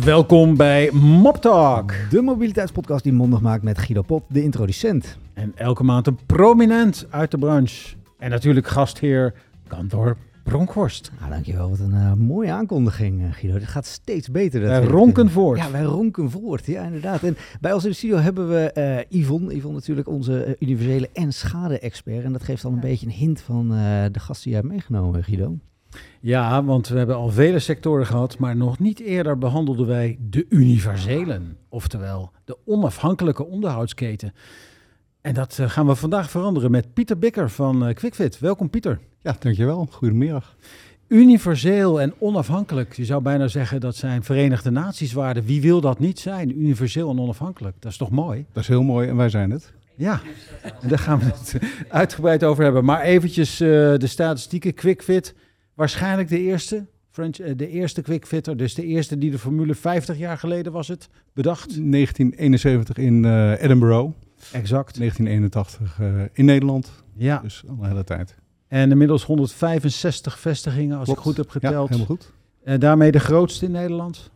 Welkom bij Mop Talk. De mobiliteitspodcast die mondig maakt met Guido Pot, de introducent. En elke maand een prominent uit de branche. En natuurlijk gastheer Kantor Bronkhorst. Nou, dankjewel. Wat een eh, mooie aankondiging, eh, Guido. Het gaat steeds beter. dat Wij ronken voort. Ja, wij ronken voort. Ja, inderdaad. En bij ons in de studio hebben we eh Yvonne. Yvonne natuurlijk onze universele en schade-expert. En dat geeft al een beetje een hint van eh, de gast die jij hebt meegenomen, Guido. Ja, want we hebben al vele sectoren gehad, maar nog niet eerder behandelden wij de universelen. Oftewel, de onafhankelijke onderhoudsketen. En dat eh, gaan we vandaag veranderen met Pieter Bikker van eh, QuickFit. Welkom Pieter. Ja, dankjewel. Goedemiddag. Universeel en onafhankelijk. Je zou bijna zeggen dat zijn Verenigde Natieswaarden. Wie wil dat niet zijn? Universeel en onafhankelijk. Dat is toch mooi? Dat is heel mooi en wij zijn het. Ja, en daar gaan we het uitgebreid over hebben. Maar eventjes eh, de statistieken. QuickFit, waarschijnlijk de eerste. French, eh, de eerste QuickFitter, dus de eerste die de formule 50 jaar geleden was het bedacht. 1971 in eh, Edinburgh, Exact. 1981 eh, in Nederland. Ja, Dus al een hele tijd. en inmiddels 165 vestigingen, als Klopt. ik goed heb Ja, geteld. helemaal goed. En daarmee de grootste in Nederland.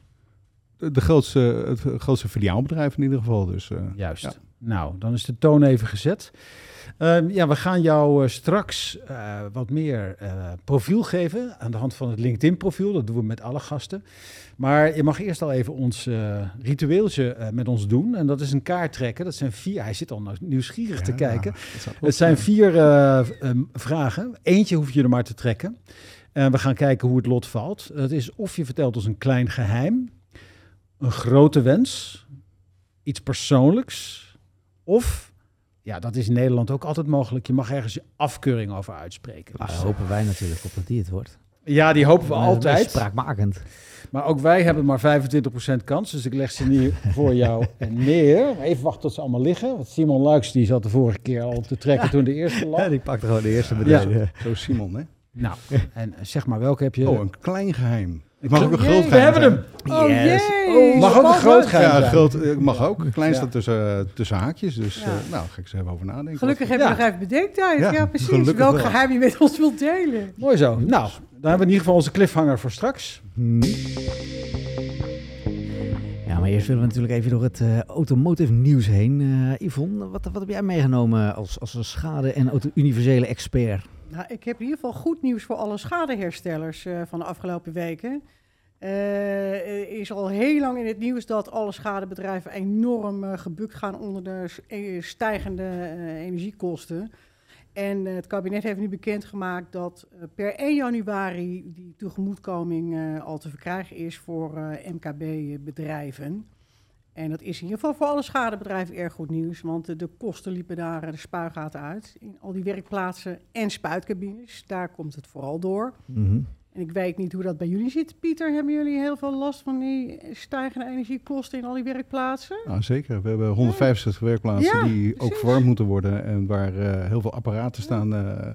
De, de grootste, het grootste filiaalbedrijf in ieder geval. Dus, Juist. Ja. Nou, dan is de toon even gezet. Ehm, ja, we gaan jou eh, straks eh, wat meer eh, profiel geven aan de hand van het LinkedIn-profiel. Dat doen we met alle gasten. Maar je mag eerst al even ons ritueeltje met ons doen. En dat is een kaart trekken. Dat zijn vier. Hij zit al nou nieuwsgierig te kijken. dat. Het zijn vier eh, ehm, vragen. Eentje hoef je er maar te trekken. En we gaan kijken hoe het lot valt. Het is of je vertelt ons een klein geheim, een grote wens, iets persoonlijks. Of, ja, dat is in Nederland ook altijd mogelijk. Je mag ergens je afkeuring over uitspreken. Nou, Dus, daar hopen wij natuurlijk op dat die het wordt. ja, die hopen we Maar dat is altijd. Spraakmakend. Maar ook wij hebben maar 25% kans. Dus ik leg ze nu voor jou neer. Even wachten tot ze allemaal liggen. Want Simon Luiks die zat de vorige keer al te trekken toen de eerste lag. Ja, die pakt gewoon de eerste Ja. Zo Simon, hè? Nou, en zeg maar, welke heb je? Oh, een klein geheim. Een Mag ook een klein- groot We hebben hem! Oh Yes. jee! Mag ook een groot geheim Ja, groot eh, mag ook. Klein Ja. staat tussen, tussen haakjes. Dus Ja. eh, nou, ga ik eens even over nadenken. Gelukkig heb Ja. je nog even bedenktijd. Ja, Ja, precies. gelukkig Welk wel. geheim je met ons wilt delen. Mooi zo. Nou, dan hebben we in ieder geval onze cliffhanger voor straks. Hmm. Ja, maar eerst willen we natuurlijk even door het eh, automotive nieuws heen. Eh, Yvonne, wat, wat heb jij meegenomen als, als een schade- en auto-universele expert? Nou, ik heb in ieder geval goed nieuws voor alle schadeherstellers eh, van de afgelopen weken. Er is al heel lang in het nieuws dat alle schadebedrijven enorm eh, gebukt gaan onder de stijgende energiekosten. En het kabinet heeft nu bekendgemaakt dat per 1 januari die tegemoetkoming al te verkrijgen is voor MKB-bedrijven. En dat is in ieder geval voor alle schadebedrijven erg goed nieuws, want de kosten liepen daar eh, de spuigaten uit. In al die werkplaatsen en spuitcabines, daar komt het vooral door. Mhm. En ik weet niet hoe dat bij jullie zit. Pieter, hebben jullie heel veel last van die stijgende energiekosten in al die werkplaatsen? Nou, zeker. We hebben 165 werkplaatsen Ja, die ook verwarmd moeten worden. En waar eh, heel veel apparaten staan, eh,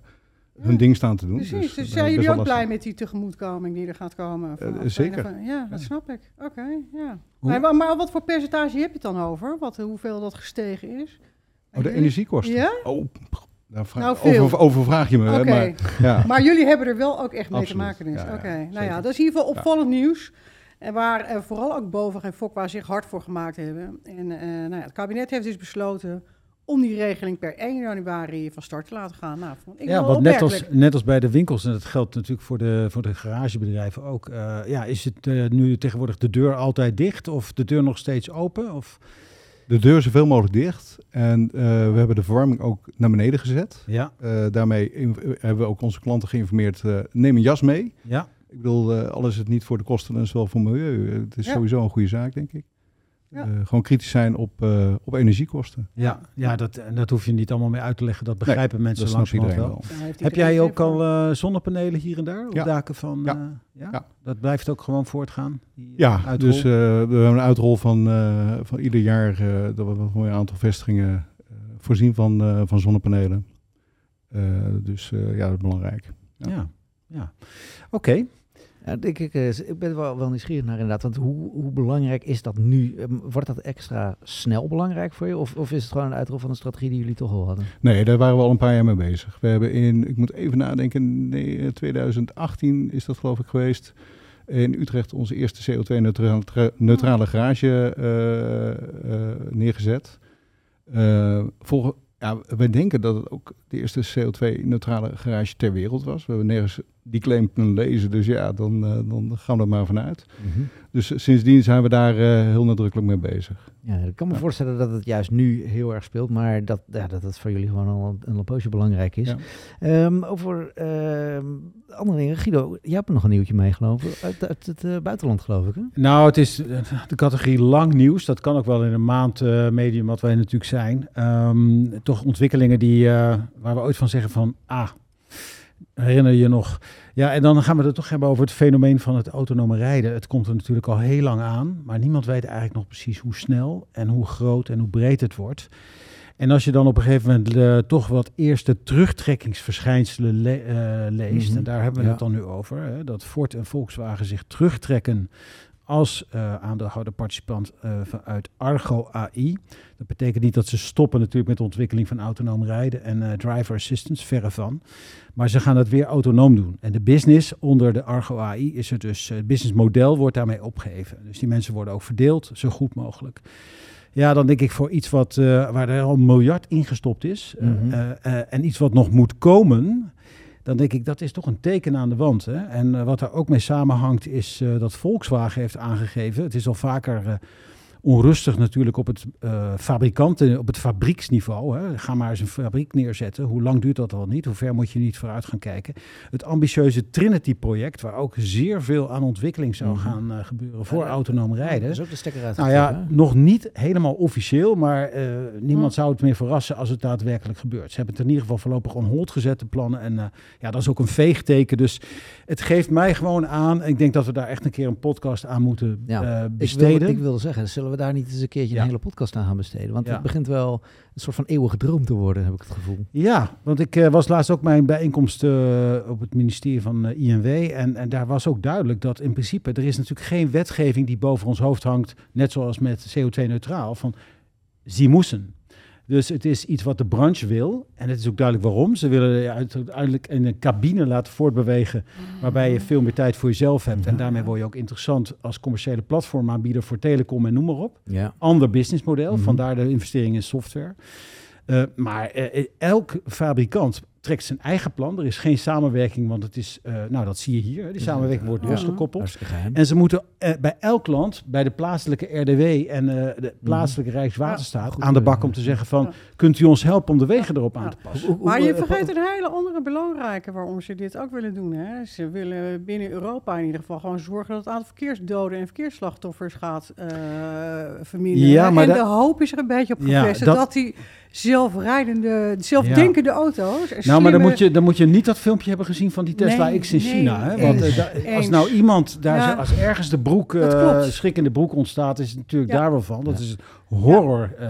hun ding staan te doen. Precies, dus, is zijn jullie ook blij met die tegemoetkoming die er gaat komen? Zeker. 1 Ja, dat snap ik. Oké, ja. Maar, maar- maar wat voor percentage heb je het dan over? Wat, hoeveel dat gestegen is? Oh, de energiekosten? Ja? Oh, pff, daar vraag, Nou, veel. over, overvraag je me. Oké. Maar, ja. Maar jullie hebben er wel ook echt mee Absoluut. te maken dus. Ja, ja, Oké, nou ja, dat is in ieder geval opvallend nieuws. En waar eh, vooral ook Bovig en Fokwa zich hard voor gemaakt hebben. En eh, nou ja, het kabinet heeft dus besloten om die regeling per 1 januari van start te laten gaan. Nou, ik ja, want net als, net als bij de winkels, en dat geldt natuurlijk voor de, voor de garagebedrijven ook. eh, ja, is het eh, nu tegenwoordig de deur altijd dicht of de deur nog steeds open? Of, De deur zoveel mogelijk dicht. En eh, we hebben de verwarming ook naar beneden gezet. ja, Eh, daarmee hebben we ook onze klanten geïnformeerd, eh, neem een jas mee. ja. Ik bedoel, eh, alles is het niet voor de kosten en is wel voor milieu. Het is Ja. sowieso een goede zaak, denk ik. Ja. Eh, gewoon kritisch zijn op, eh, op energiekosten. Ja, ja dat, en dat hoef je niet allemaal meer uit te leggen. Dat Nee, begrijpen mensen Dat iedereen wel. Heb jij ook al eh, zonnepanelen hier en daar op Ja. daken van? Ja. eh, ja? Ja. Dat blijft ook gewoon voortgaan? Ja, uitrol? dus eh, we hebben een uitrol van, eh, van ieder jaar eh, dat we een mooi aantal vestigingen eh, voorzien van, eh, van zonnepanelen. Eh, dus eh, ja, dat is belangrijk. ja. ja. ja. Oké. Ik, eh, ik ben wel, wel nieuwsgierig naar inderdaad. Want hoe, hoe belangrijk is dat nu? Ehm, Wordt dat extra snel belangrijk voor je? Of, of is het gewoon een uitrol van een strategie die jullie toch al hadden? Nee, daar waren we al een paar jaar mee bezig. We hebben in, ik moet even nadenken, nee, 2018 is dat geloof ik geweest. in Utrecht onze eerste CO2-neutrale garage eh, eh, neergezet. Uh, ja, wij denken dat het ook de eerste CO2-neutrale garage ter wereld was. We hebben nergens die claim kunnen lezen, dus ja, dan, dan gaan we er maar vanuit. Mm Dus sindsdien zijn we daar heel nadrukkelijk mee bezig. Ja, ik kan me voorstellen dat het juist nu heel erg speelt, maar dat, ja, dat het voor jullie gewoon al een, poosje belangrijk is. Um, over uh, andere dingen. Guido, jij hebt nog een nieuwtje meegenomen uit, uit het uh, buitenland, geloof ik. Hè? Nou, het is de categorie lang nieuws. Dat kan ook wel in een maand uh, medium, wat wij natuurlijk zijn. Um, toch ontwikkelingen die, uh, waar we ooit van zeggen van, ah, herinner je nog ja, en dan gaan we het toch hebben over het fenomeen van het autonome rijden. Het komt er natuurlijk al heel lang aan, maar niemand weet eigenlijk nog precies hoe snel en hoe groot en hoe breed het wordt. En als je dan op een gegeven moment uh, toch wat eerste terugtrekkingsverschijnselen le uh, leest, mm -hmm. en daar hebben we ja. het dan nu over, hè, dat Ford en Volkswagen zich terugtrekken als uh, aandeelhouder participant uh, vanuit Argo AI. Dat betekent niet dat ze stoppen natuurlijk met de ontwikkeling van autonoom rijden en uh, driver assistance, verre van. Maar ze gaan het weer autonoom doen. En de business onder de Argo AI is er dus, het businessmodel wordt daarmee opgeheven. Dus die mensen worden ook verdeeld, zo goed mogelijk. Ja, dan denk ik voor iets wat, waar er al een miljard ingestopt is mm -hmm. en iets wat nog moet komen dan denk ik dat is toch een teken aan de wand. Hè? En uh, wat daar ook mee samenhangt is uh, dat Volkswagen heeft aangegeven, het is al vaker uh, onrustig natuurlijk op het uh, fabrikanten, op het fabrieksniveau. Hè. Ga maar eens een fabriek neerzetten. Hoe lang duurt dat al niet? Hoe ver moet je niet vooruit gaan kijken? Het ambitieuze Trinity-project, waar ook zeer veel aan ontwikkeling zou gaan uh, gebeuren voor ja, autonoom rijden. Dat is ook de stekker uit. Nou ja, nog niet helemaal officieel, maar uh, niemand zou het meer verrassen als het daadwerkelijk gebeurt. Ze hebben het in ieder geval voorlopig on hold gezet, de plannen. En ja, dat is ook een veegteken. Dus het geeft mij gewoon aan. Ik denk dat we daar echt een keer een podcast aan moeten ja, besteden. Ik wil, ik wil zeggen, zullen we daar niet eens een keertje ja. een hele podcast aan gaan besteden? Want ja. het begint wel een soort van eeuwige droom te worden, heb ik het gevoel. Ja, want ik uh, was laatst ook mijn bijeenkomst uh, op het ministerie van uh, INW. En, en daar was ook duidelijk dat in principe er is natuurlijk geen wetgeving die boven ons hoofd hangt, net zoals met CO2-neutraal, van ze moesten. Dus het is iets wat de branche wil. En het is ook duidelijk waarom. Ze willen je uiteindelijk in een cabine laten voortbewegen. Waarbij je veel meer tijd voor jezelf hebt. En daarmee word je ook interessant als commerciële platformaanbieder voor telecom en noem maar op. Ja. Ander businessmodel. Vandaar de investering in software. Uh, maar uh, elk fabrikant trekt zijn eigen plan. Er is geen samenwerking, want het is, uh, nou dat zie je hier, die samenwerking wordt losgekoppeld. En ze moeten uh, bij elk land, bij de plaatselijke RDW en uh, de plaatselijke Rijkswaterstaat, ja, aan de bak om te zeggen van, ja. kunt u ons helpen om de wegen erop aan te passen? Maar je vergeet een hele andere belangrijke waarom ze dit ook willen doen. Hè? Ze willen binnen Europa in ieder geval gewoon zorgen dat het aantal verkeersdoden en verkeersslachtoffers gaat verminderen. Ja, maar en de hoop is er een beetje op gevestigd dat, dat die zelfrijdende, zelfdenkende ja. auto's. Nou, maar dan moet, je, dan moet je niet dat filmpje hebben gezien van die Tesla nee, X in nee, China. Hè? Want da, als nou iemand daar, ja. als ergens de broek, uh, schrik in de broek ontstaat, is het natuurlijk ja. daar wel van. Dat is horror uh,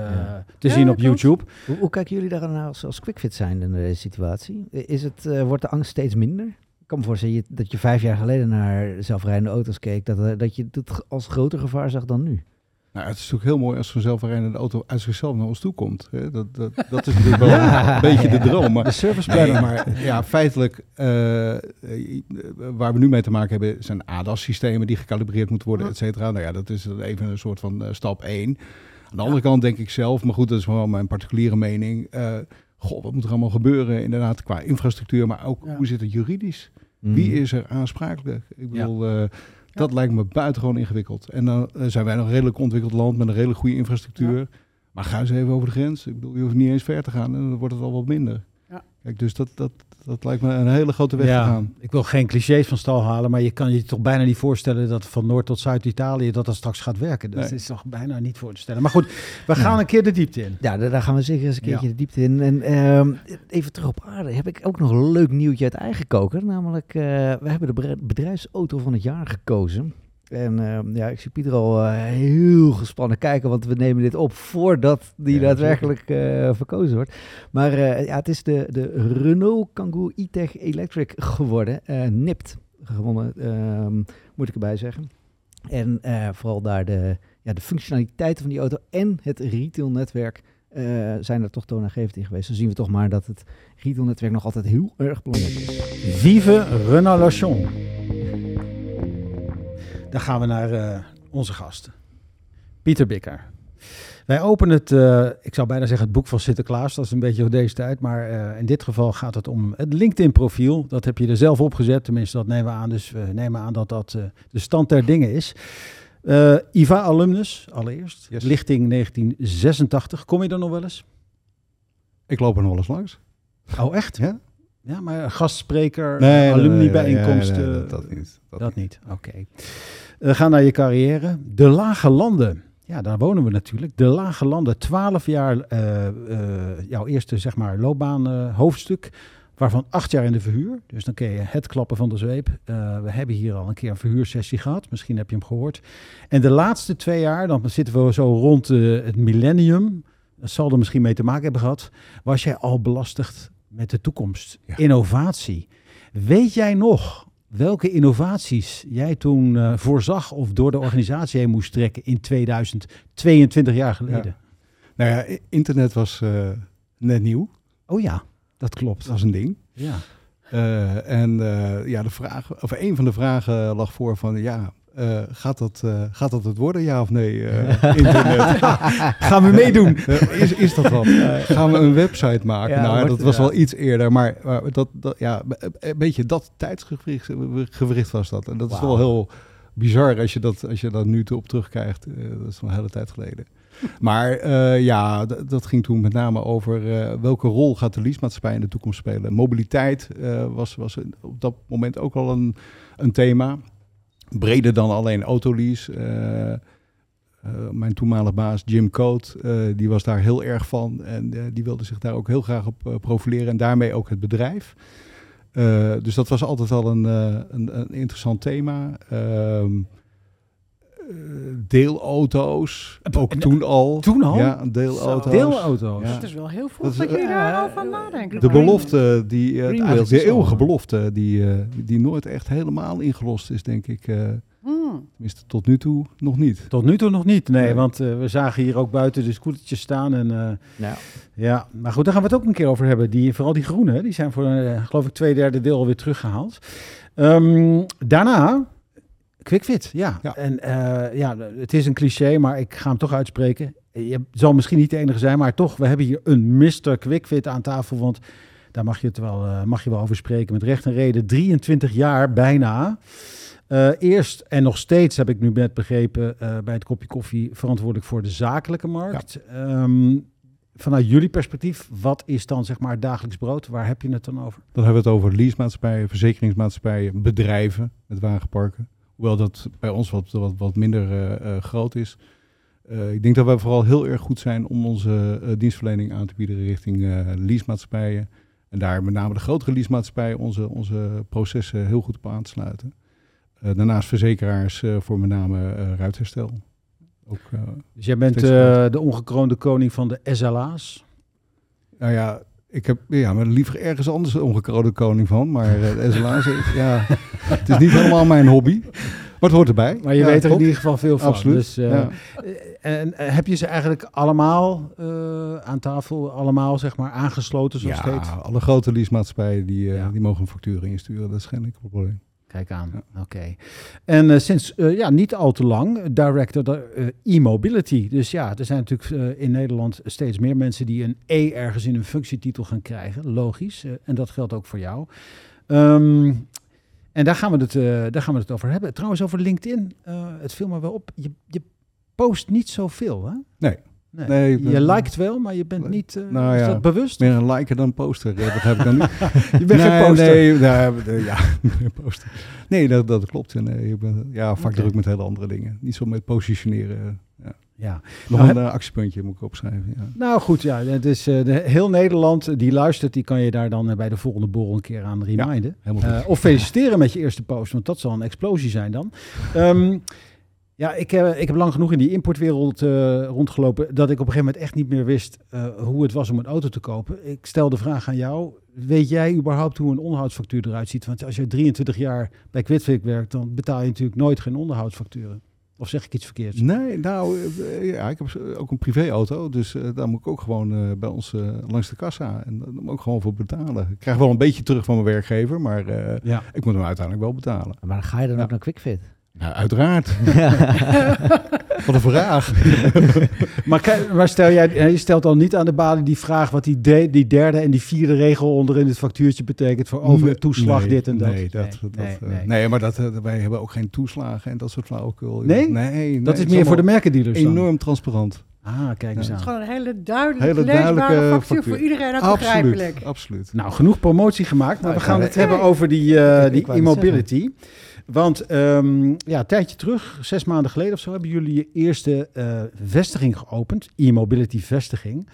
te zien op YouTube. Hoe, hoe, kijken jullie daar nou als, als quickfit zijn in deze situatie? Is het, uh, wordt de angst steeds minder? Ik kan me voorstellen dat je vijf jaar geleden naar zelfrijdende auto's keek, dat, dat je het als groter gevaar zag dan nu. Nou, het is natuurlijk heel mooi als zo'n zelfrijdende auto uit zichzelf naar ons toe komt. Hè? Dat, dat, dat is natuurlijk wel ja. een beetje de droom. Maar, de service planner. Nee, maar ja, feitelijk, uh, waar we nu mee te maken hebben, zijn ADAS-systemen die gecalibreerd moeten worden, et cetera. Nou ja, dat is even een soort van uh, stap 1. Aan de andere kant denk ik zelf, maar goed, dat is wel mijn particuliere mening. Uh, goh, wat moet er allemaal gebeuren inderdaad qua infrastructuur, maar ook ja. hoe zit het juridisch? Mm. Wie is er aansprakelijk? Ik bedoel... Dat lijkt me buitengewoon ingewikkeld. En dan uh, zijn wij nog een redelijk ontwikkeld land met een redelijk goede infrastructuur. Maar ga eens even over de grens. Ik bedoel, je hoeft niet eens ver te gaan en dan wordt het al wat minder. Kijk, dus dat, dat, dat lijkt me een hele grote weg ja, te gaan. Ik wil geen clichés van stal halen, maar je kan je toch bijna niet voorstellen dat van Noord tot Zuid-Italië dat dat straks gaat werken. Dat nee. is toch bijna niet voor te stellen. Maar goed, we gaan ja. een keer de diepte in. Ja, daar gaan we zeker eens een keertje ja. de diepte in. En uh, even terug op aarde heb ik ook nog een leuk nieuwtje uit eigen koker. Namelijk, uh, we hebben de bedrijfsauto van het jaar gekozen. En uh, ja, ik zie Pieter al uh, heel gespannen kijken, want we nemen dit op voordat die ja, daadwerkelijk uh, verkozen wordt. Maar ja, het is de, de Renault Kangoo e-tech Electric geworden. nipt gewonnen, ehm, moet ik erbij zeggen. En vooral daar de, ja, de functionaliteiten van die auto en het retailnetwerk zijn er toch toonaangevend in geweest. Dan zien we toch maar dat het retailnetwerk nog altijd heel erg belangrijk is. Vive Renault Lachon! Dan gaan we naar eh, onze gasten. Pieter Bikker. Wij openen het, eh, ik zou bijna zeggen het boek van Sinterklaas, dat is een beetje op deze tijd. Maar eh, in dit geval gaat het om het LinkedIn-profiel. Dat heb je er zelf opgezet, tenminste dat nemen we aan. Dus we nemen aan dat dat eh, de stand der dingen is. Eh, IVA alumnus, allereerst. Yes. Lichting 1986. Kom je er nog wel eens? Ik loop er nog wel eens langs. Oh, echt? Ja? Ja, maar gastspreker, Nee, alumni-bijeenkomsten. nee, nee, dat, niet. Dat Dat niet, oké. We gaan naar je carrière. De Lage Landen. Ja, daar wonen we natuurlijk. De Lage Landen, 12 jaar eh, eh, jouw eerste zeg maar loopbaan hoofdstuk, waarvan acht jaar in de verhuur. Dus dan ken je het klappen van de zweep. Eh, we hebben hier al een keer een verhuursessie gehad. Misschien heb je hem gehoord. En de laatste twee jaar, dan zitten we zo rond het millennium. Dat zal er misschien mee te maken hebben gehad. Was jij al belastigd met de toekomst? Ja. Innovatie. Weet jij nog welke innovaties jij toen eh, voorzag of door de organisatie heen moest trekken in 2022 jaar geleden? Nou ja, internet was eh, net nieuw. Oh ja, dat klopt. Dat was een ding. Ja. Eh, en ja, de vraag, of een van de vragen lag voor van ja, eh, gaat, dat, eh, gaat dat het worden, ja of nee? eh, internet. Gaan we meedoen? Is, is dat wat? Gaan we een website maken? Ja, nou, wordt- dat was ja. wel iets eerder, maar, maar dat, dat, ja, een beetje dat tijdsgewricht gewricht was dat. En dat is wel heel bizar als je dat, als je dat nu op terugkijkt. Eh, dat is wel een hele tijd geleden. Maar ja, dat ging toen met name over welke rol gaat de leasemaatschappij in de toekomst spelen. Mobiliteit was, was op dat moment ook al een, een thema. Breder dan alleen autolease. Eh, eh, mijn toenmalige baas Jim Coat, eh, die was daar heel erg van. En die wilde zich daar ook heel graag op profileren. En daarmee ook het bedrijf. Dus dat was altijd al een, een, een interessant thema. Ehm, eh, deelauto's, ook en- toen al. toen al? Ja, deelauto's. Deelauto's. Ja. Dat is wel heel veel Dat is, dat jullie eh, daar al van nadenken. De belofte, die, eh, eigenlijk de eeuwige eh, belofte, die, eh, die nooit echt helemaal ingelost is, denk ik. eh, Hmm. tenminste, tot nu toe nog niet. Tot nu toe nog niet. Nee, Nee. want eh, we zagen hier ook buiten de scootertjes staan. En, eh, Nou, ja, maar goed, daar gaan we het ook een keer over hebben. Die, vooral die groene, die zijn voor, eh, geloof ik, twee derde deel alweer teruggehaald. Ehm, daarna, QuickFit, ja. Ja. En eh, ja, het is een cliché, maar ik ga hem toch uitspreken. Je zal misschien niet de enige zijn, maar toch, we hebben hier een Mr. QuickFit aan tafel. Want daar mag je, het wel, eh, mag je wel over spreken. Met recht en reden, 23 jaar bijna. Eh, eerst en nog steeds heb ik nu net begrepen bij het kopje koffie verantwoordelijk voor de zakelijke markt. Ehm, vanuit jullie perspectief, wat is dan zeg maar dagelijks brood? Waar heb je het dan over? Dan hebben we het over leasemaatschappijen, verzekeringsmaatschappijen, bedrijven met wagenparken. Hoewel dat bij ons wat, wat, wat minder eh, eh, groot is. Eh, ik denk dat wij vooral heel erg goed zijn om onze dienstverlening aan te bieden richting leasemaatschappijen. En daar met name de grotere leasemaatschappijen onze, onze processen heel goed op aan te sluiten. Eh, daarnaast verzekeraars voor met name ruitherstel. Ook, Dus jij bent de ongekroonde koning van de SLA's. nou ja, ik heb ja, maar liever ergens anders een ongekroonde koning van. Maar eh, de SLA's, eh, ja, het is niet helemaal mijn hobby. Maar het hoort erbij. Maar je Ja, weet er in ieder geval veel van. Absoluut. Dus, eh, ja. En eh, heb je ze eigenlijk allemaal eh, aan tafel, allemaal zeg maar aangesloten zoals? Ja, alle grote leasemaatschappijen die, eh, die mogen een factuur insturen. Dat is geen enkel probleem. Kijk aan, oké. En eh, sinds eh, ja, niet al te lang eh, director de, eh, e-mobility. Dus ja, er zijn natuurlijk in Nederland steeds meer mensen die een E ergens in hun functietitel gaan krijgen. Logisch. en dat geldt ook voor jou. Ehm, en daar gaan, we het, daar gaan we het over hebben. Trouwens, over LinkedIn. het viel me wel op. Je, je post niet zoveel, hè? Nee. Nee. Nee, ik ben- je liked wel, maar je bent niet... eh, Nou is dat bewust? Meer een liker dan een poster. eh, dat heb ik dan niet. je bent geen nee, poster. Nee, nee, ja, poster. Nee, dat, dat klopt. Nee, ik ben ja, vaak druk met hele andere dingen. Niet zo met positioneren. Ja. Ja. Nog Nou, een eh, actiepuntje moet ik opschrijven. Ja. Nou goed, ja, het is eh, de, heel Nederland eh, die luistert, die kan je daar dan eh, bij de volgende borrel een keer aan reminden. Eh, of feliciteren met je eerste post, want dat zal een explosie zijn dan. Ehm, ja, ik, eh, ik heb lang genoeg in die importwereld eh, rondgelopen dat ik op een gegeven moment echt niet meer wist eh, hoe het was om een auto te kopen. Ik stel de vraag aan jou, weet jij überhaupt hoe een onderhoudsfactuur eruit ziet? Want als je 23 jaar bij Quidfix werkt, dan betaal je natuurlijk nooit geen onderhoudsfacturen. Of zeg ik iets verkeerds? Nee, nou, ja, ik heb ook een privéauto, dus daar moet ik ook gewoon eh, bij ons langs de kassa en daar moet ik ook gewoon voor betalen. Ik krijg wel een beetje terug van mijn werkgever, maar eh, Ja. ik moet hem uiteindelijk wel betalen. maar dan ga je dan Ja. ook naar QuickFit. Nou, uiteraard. Wat een vraag. Maar, stel jij, je stelt dan niet aan de balie die vraag wat die, de- die derde en die vierde regel onder in het factuurtje betekent voor over Nee, toeslag, nee, dit en dat. Nee, dat, dat, nee, eh, nee. nee, maar dat, eh, wij hebben ook geen toeslagen en dat soort flauwekul. Nee? nee Dat nee, is meer voor de merkendealers dan. Enorm transparant. Ah, kijk eens Ja. Het is aan. gewoon een hele duidelijke, Hele leesbare duidelijke factuur factuur. voor iedereen ook Absoluut, begrijpelijk. absoluut. Nou, genoeg promotie gemaakt, maar Nou, we gaan het hebben over die, eh, Ik- die e-mobility. Want ehm, ja, een tijdje terug, zes maanden geleden of zo, hebben jullie je eerste eh, vestiging geopend. E-mobility vestiging.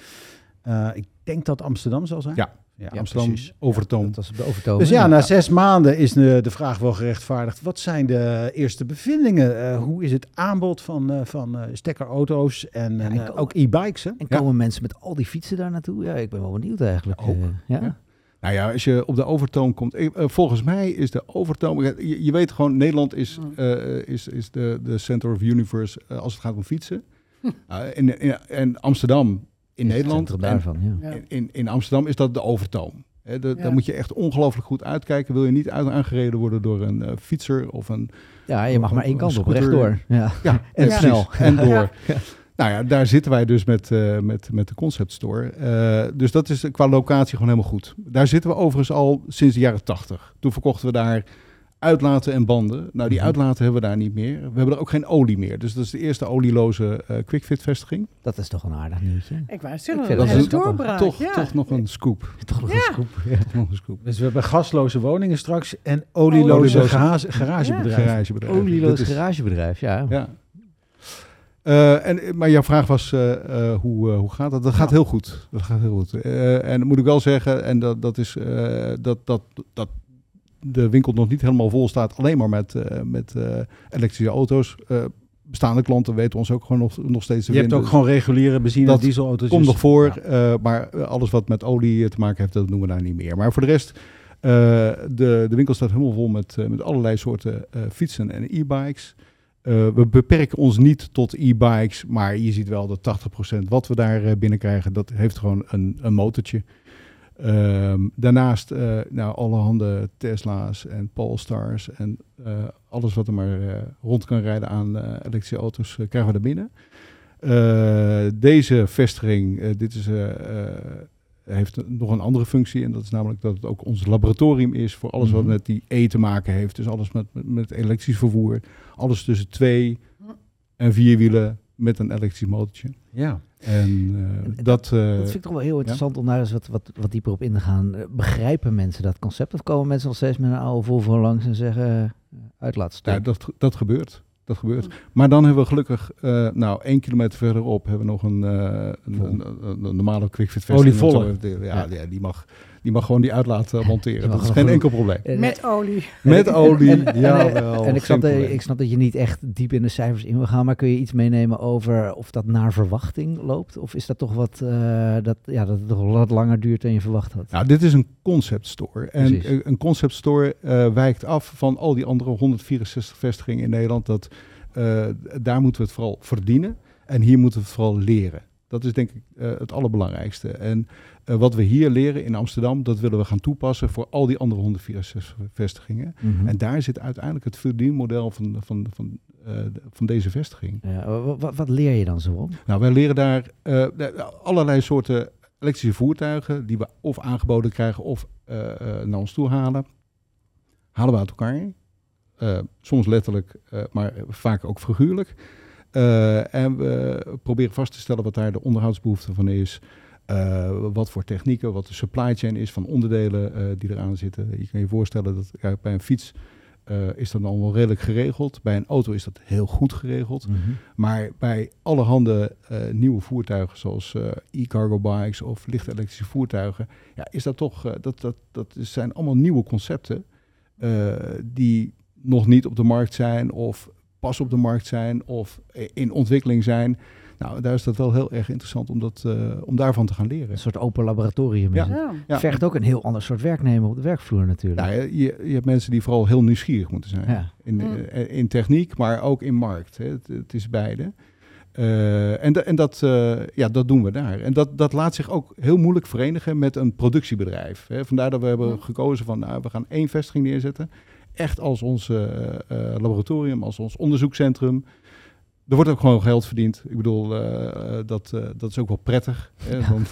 Eh, ik denk dat Amsterdam zal zijn. Ja. ja, Amsterdam, precies. Overtoom. Dat was de overtoom. Dus ja, na zes maanden is de, de vraag wel gerechtvaardigd. Wat zijn de eerste bevindingen? Eh, hoe is het aanbod van, eh, van stekkerauto's en, en, ook. e-bikes? En komen mensen met al die fietsen daar naartoe? Ja, ik ben wel benieuwd eigenlijk. Ook, ja? Nou ja, als je op de Overtoom komt... eh, eh, volgens mij is de Overtoom... Je, je weet gewoon, Nederland is, Mm. eh, is, is de, de center of universe als het gaat om fietsen. Uh, in, in, en Amsterdam in Is het Nederland. centrum En daarvan, ja. In, in, in Amsterdam is dat de Overtoom. Hè, de- Ja. Daar moet je echt ongelooflijk goed uitkijken. Wil je niet uit aangereden worden door een fietser of een... Ja, je mag maar één kant op, rechtdoor. Ja. Ja, En snel. En door. Nou ja, daar zitten wij dus met, eh, met, met de concept store. Eh, dus dat is qua locatie gewoon helemaal goed. Daar zitten we overigens al sinds de jaren tachtig. Toen verkochten we daar uitlaten en banden. Nou, die Mhm. uitlaten hebben we daar niet meer. We hebben er ook geen olie meer. Dus dat is de eerste olieloze eh quickfit vestiging. Dat is toch een aardig nieuwtje. Ik wou zeggen, dat is een- doorbraak. toch, ja. toch nog een scoop. Toch nog Ja. een scoop. Ja. Toch nog een scoop. Dus we hebben gasloze woningen straks en olieloze Olieloze- garage, garagebedrijven. Garagebedrijf. Olieloos is- garagebedrijf, ja. Eh, en, maar jouw vraag was, eh, eh, hoe, hoe gaat dat? Dat gaat heel goed. Dat gaat heel goed. En moet ik wel zeggen, en dat, dat is dat, dat, dat de winkel nog niet helemaal vol staat, alleen maar met, met elektrische auto's. Bestaande klanten weten ons ook gewoon nog, nog steeds te Je hebt ook gewoon reguliere benzine- en dieselauto's. Komt dus- nog voor, Ja. maar alles wat met olie te maken heeft, dat noemen we daar niet meer. Maar voor de rest, de, de winkel staat helemaal vol met, met allerlei soorten fietsen en e-bikes. Eh, we beperken ons niet tot e-bikes, maar je ziet wel dat 80% wat we daar eh, binnenkrijgen, dat heeft gewoon een, een motortje. Ehm, daarnaast eh nou, allerhande Tesla's en Polestars en alles wat er maar rond kan rijden aan elektrische auto's krijgen we daar binnen. Deze vestiging, dit is, heeft nog een andere functie en dat is namelijk dat het ook ons laboratorium is voor alles wat Mhm. met die E te maken heeft. Dus alles met, met elektrisch vervoer, alles tussen twee en vier wielen met een elektrisch motortje. Ja. En eh, En dat, eh, Dat vind ik toch wel heel interessant om daar eens wat, wat, wat dieper op in te gaan. Eh, Begrijpen mensen dat concept? Of komen mensen nog steeds met een oude Volvo langs en zeggen uitlaatstop? Ja, dat, dat gebeurt. Dat gebeurt. Maar dan hebben we gelukkig, eh, nou, één kilometer verderop hebben we nog een, eh, een, een, een- een normale quickfit vestiging. Olievolle. Ja, ja. die, mag, die mag gewoon die uitlaat eh, monteren. Dat is geen enkel probleem. En- Met olie. Met en- olie, en- en- jawel, En ik snap, dat, ik snap dat je niet echt diep in de cijfers in wil gaan, maar kun je iets meenemen over of dat naar verwachting loopt? Of is dat toch wat, eh, dat, ja, dat het toch wat langer duurt dan je verwacht had? Nou, dit is een concept store. En Precies. eh, een concept store eh, wijkt af van al die andere 164 vestigingen in Nederland. Dat, eh, daar moeten we het vooral verdienen. En hier moeten we het vooral leren. Dat is denk ik eh, het allerbelangrijkste. En eh, wat we hier leren in Amsterdam, dat willen we gaan toepassen voor al die andere 164 vestigingen. Mhm. En daar zit uiteindelijk het verdienmodel van, van, van, eh, van deze vestiging. Ja, wa- wa- wat, leer je dan zo op? Nou, wij leren daar eh, allerlei soorten elektrische voertuigen die we of aangeboden krijgen of naar ons toe halen. Halen we uit elkaar. Soms letterlijk, maar vaak ook figuurlijk. En we proberen vast te stellen wat daar de onderhoudsbehoefte van is. Eh, wat voor technieken, wat de supply chain is van onderdelen eh, die eraan zitten. Je kan je voorstellen dat ja, bij een fiets eh, is dat dan wel redelijk geregeld. Bij een auto is dat heel goed geregeld. Mhm. Maar bij allerhande nieuwe voertuigen, zoals e-cargo bikes of lichte elektrische voertuigen, ja, is dat toch, dat, dat, dat zijn allemaal nieuwe concepten die nog niet op de markt zijn of pas op de markt zijn of in ontwikkeling zijn. Nou, daar is dat wel heel erg interessant om, dat, eh, om daarvan te gaan leren. Een soort open laboratorium. Ja. is het. Ja. Ja. Vergt ook een heel ander soort werknemer op de werkvloer natuurlijk. Nou, je, je hebt mensen die vooral heel nieuwsgierig moeten zijn. Ja. In, Mm. eh, in techniek, maar ook in markt. Hè. Het, het is beide. Eh, en en dat, eh, ja, dat doen we daar. En dat, dat laat zich ook heel moeilijk verenigen met een productiebedrijf. Hè. Vandaar dat we hebben Mm. gekozen van, nou, we gaan één vestiging neerzetten. echt als ons laboratorium, als ons onderzoekscentrum. Er wordt ook gewoon geld verdiend. Ik bedoel, eh, eh, dat, eh, dat is ook wel prettig. Hè? Dan,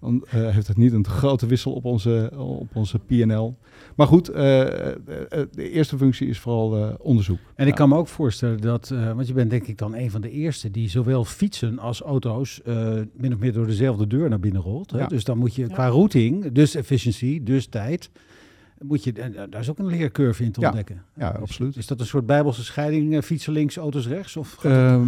dan eh, heeft het niet een grote wissel op onze, op onze PNL. Maar goed, de eerste functie is vooral eh, onderzoek. En ik Ja. kan me ook voorstellen dat, eh, want je bent denk ik dan een van de eerste die zowel fietsen als auto's eh, min of meer door dezelfde deur naar binnen rolt. Hè? Ja. Dus dan moet je qua routing, dus efficiency, dus tijd, moet je, eh, daar is ook een leercurve in te ontdekken. Ja, Dus absoluut. Is dat een soort bijbelse scheiding, eh, fietsen links, auto's rechts? Of Ehm,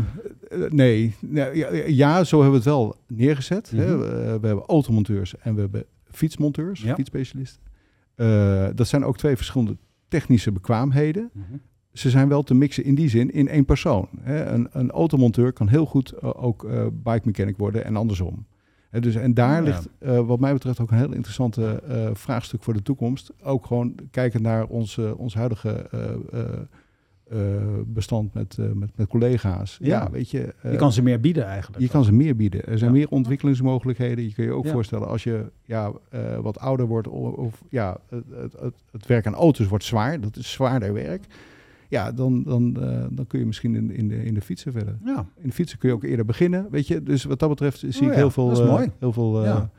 eh, nee, ja, ja, zo hebben we het wel neergezet. hè. Mhm. We, we hebben automonteurs en we hebben fietsmonteurs, Ja. fietsspecialisten. Dat zijn ook twee verschillende technische bekwaamheden. Mhm. Ze zijn wel te mixen in die zin in één persoon. Hè. Een, een automonteur kan heel goed ook eh, bike mechanic worden en andersom. Dus, en daar Ja. ligt eh, wat mij betreft ook een heel interessante eh, vraagstuk voor de toekomst. Ook gewoon kijken naar ons, eh, ons huidige bestand met, met, met collega's. Ja, Ja. weet je. je kan ze meer bieden eigenlijk. je kan ze meer bieden. Er zijn Ja. meer ontwikkelingsmogelijkheden. Je kun je ook voorstellen als je ja, wat ouder wordt of, of ja, het, het, het, het werk aan auto's wordt zwaar. Dat is zwaarder werk. Ja, dan, dan, eh, dan kun je misschien in, in, de, in de fietsen verder. Ja. In de fietsen kun je ook eerder beginnen, weet je. Dus wat dat betreft zie Oh ik ja, heel veel... dat is eh, mooi. Heel veel eh, Ja.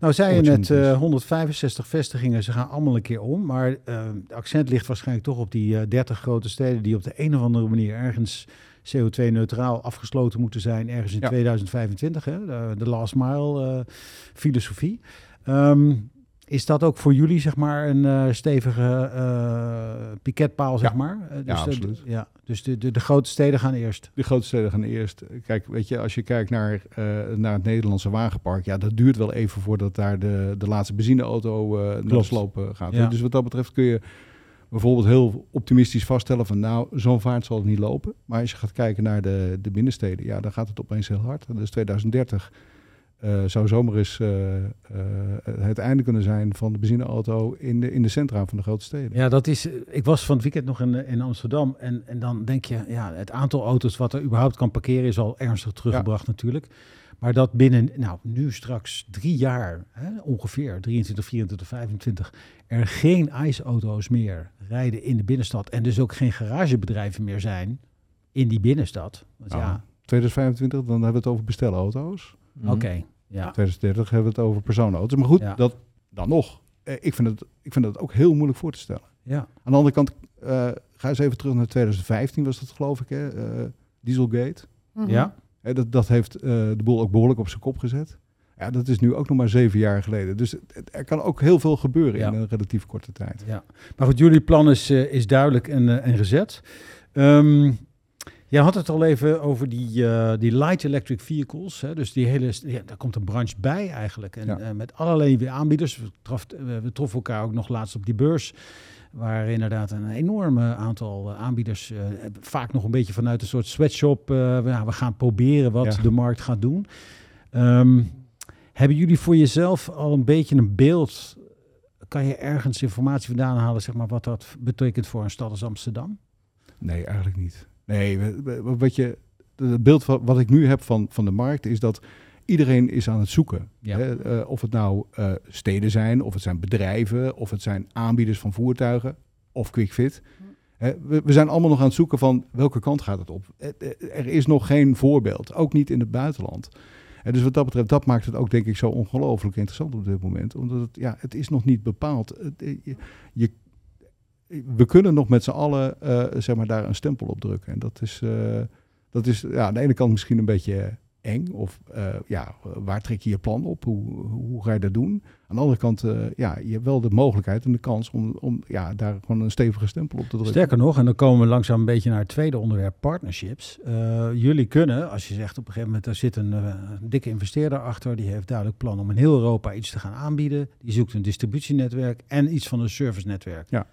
Nou, zei je net opportunities. eh, 165 vestigingen, ze gaan allemaal een keer om. Maar de accent ligt waarschijnlijk toch op die eh 30 grote steden die op de een of andere manier ergens CO2-neutraal afgesloten moeten zijn, ergens in Ja. 2025. Hè? De, de last mile filosofie. Ehm, is dat ook voor jullie zeg maar een eh, stevige eh piketpaal, zeg Ja. maar? Eh, dus Ja, de- absoluut. ja, dus de, de, de grote steden gaan eerst. De grote steden gaan eerst. Kijk, weet je, als je kijkt naar, naar het Nederlandse wagenpark, ja, dat duurt wel even voordat daar de, de laatste benzineauto de sloop eh, gaat. Ja. Dus wat dat betreft kun je bijvoorbeeld heel optimistisch vaststellen van, nou, zo'n vaart zal het niet lopen. Maar als je gaat kijken naar de, de binnensteden, ja, dan gaat het opeens heel hard. Dus 2030 eh, zou zomaar eens eh, eh, het einde kunnen zijn van de benzineauto in de, in de centra van de grote steden. Ja, dat is. eh, Ik was van het weekend nog in, eh, in Amsterdam. En, en dan denk je, ja, het aantal auto's wat er überhaupt kan parkeren is al ernstig teruggebracht natuurlijk. Maar dat binnen, nou, nu straks drie jaar, hè, ongeveer, 23, 24, 25, er geen ICE-auto's meer rijden in de binnenstad. En dus ook geen garagebedrijven meer zijn in die binnenstad. Want Nou, ja, 2025, dan hebben we het over bestelauto's. Mhm. oké. ja. 2030 hebben we het over personenauto's. Maar goed, Ja. dat, dan nog. Eh, ik, vind het, ik vind dat ook heel moeilijk voor te stellen. ja. Aan de andere kant, eh, ga eens even terug naar 2015 was dat geloof ik, hè? eh, Dieselgate. Mhm. ja. Hè, dat, dat heeft eh, de boel ook behoorlijk op zijn kop gezet. Ja, dat is nu ook nog maar zeven jaar geleden. Dus het- er kan ook heel veel gebeuren Ja. in een relatief korte tijd. Ja, maar goed, jullie plan is, eh, is duidelijk en, eh, en gezet. Ehm jij had het al even over die, eh, die light electric vehicles. Hè? Dus die hele, ja, daar komt een branche bij eigenlijk. En Ja. eh, met allerlei weer aanbieders. We, eh, we troffen elkaar ook nog laatst op die beurs. Waar inderdaad een enorm aantal aanbieders, vaak nog een beetje vanuit een soort sweatshop. we- gaan proberen wat Ja. de markt gaat doen. Ehm, hebben jullie voor jezelf al een beetje een beeld kan je ergens informatie vandaan halen, zeg maar, wat dat betekent voor een stad als Amsterdam? Nee, eigenlijk niet. Nee, wat je, het beeld wat, wat ik nu heb van, van de markt is dat iedereen is aan het zoeken. Ja. Hè, eh, of het nou eh, steden zijn, of het zijn bedrijven, of het zijn aanbieders van voertuigen, of QuickFit. Hè, we, we zijn allemaal nog aan het zoeken van welke kant gaat het op. Eh, Er is nog geen voorbeeld, ook niet in het buitenland. En dus wat dat betreft, dat maakt het ook denk ik zo ongelooflijk interessant op dit moment. Omdat het, ja, het is nog niet bepaald. Je- we kunnen nog met z'n allen eh, zeg maar, daar een stempel op drukken. En dat is, eh, dat is ja, aan de ene kant misschien een beetje eng. Of eh, ja, waar trek je je plan op? Hoe, hoe ga je dat doen? Aan de andere kant, ja, je hebt wel de mogelijkheid en de kans om, om ja, daar gewoon een stevige stempel op te drukken. Sterker nog, en dan komen we langzaam een beetje naar het tweede onderwerp, partnerships. Jullie kunnen, als je zegt op een gegeven moment, daar zit een, een dikke investeerder achter, die heeft duidelijk plan om in heel Europa iets te gaan aanbieden. Die zoekt een distributienetwerk en iets van een servicenetwerk. Ja.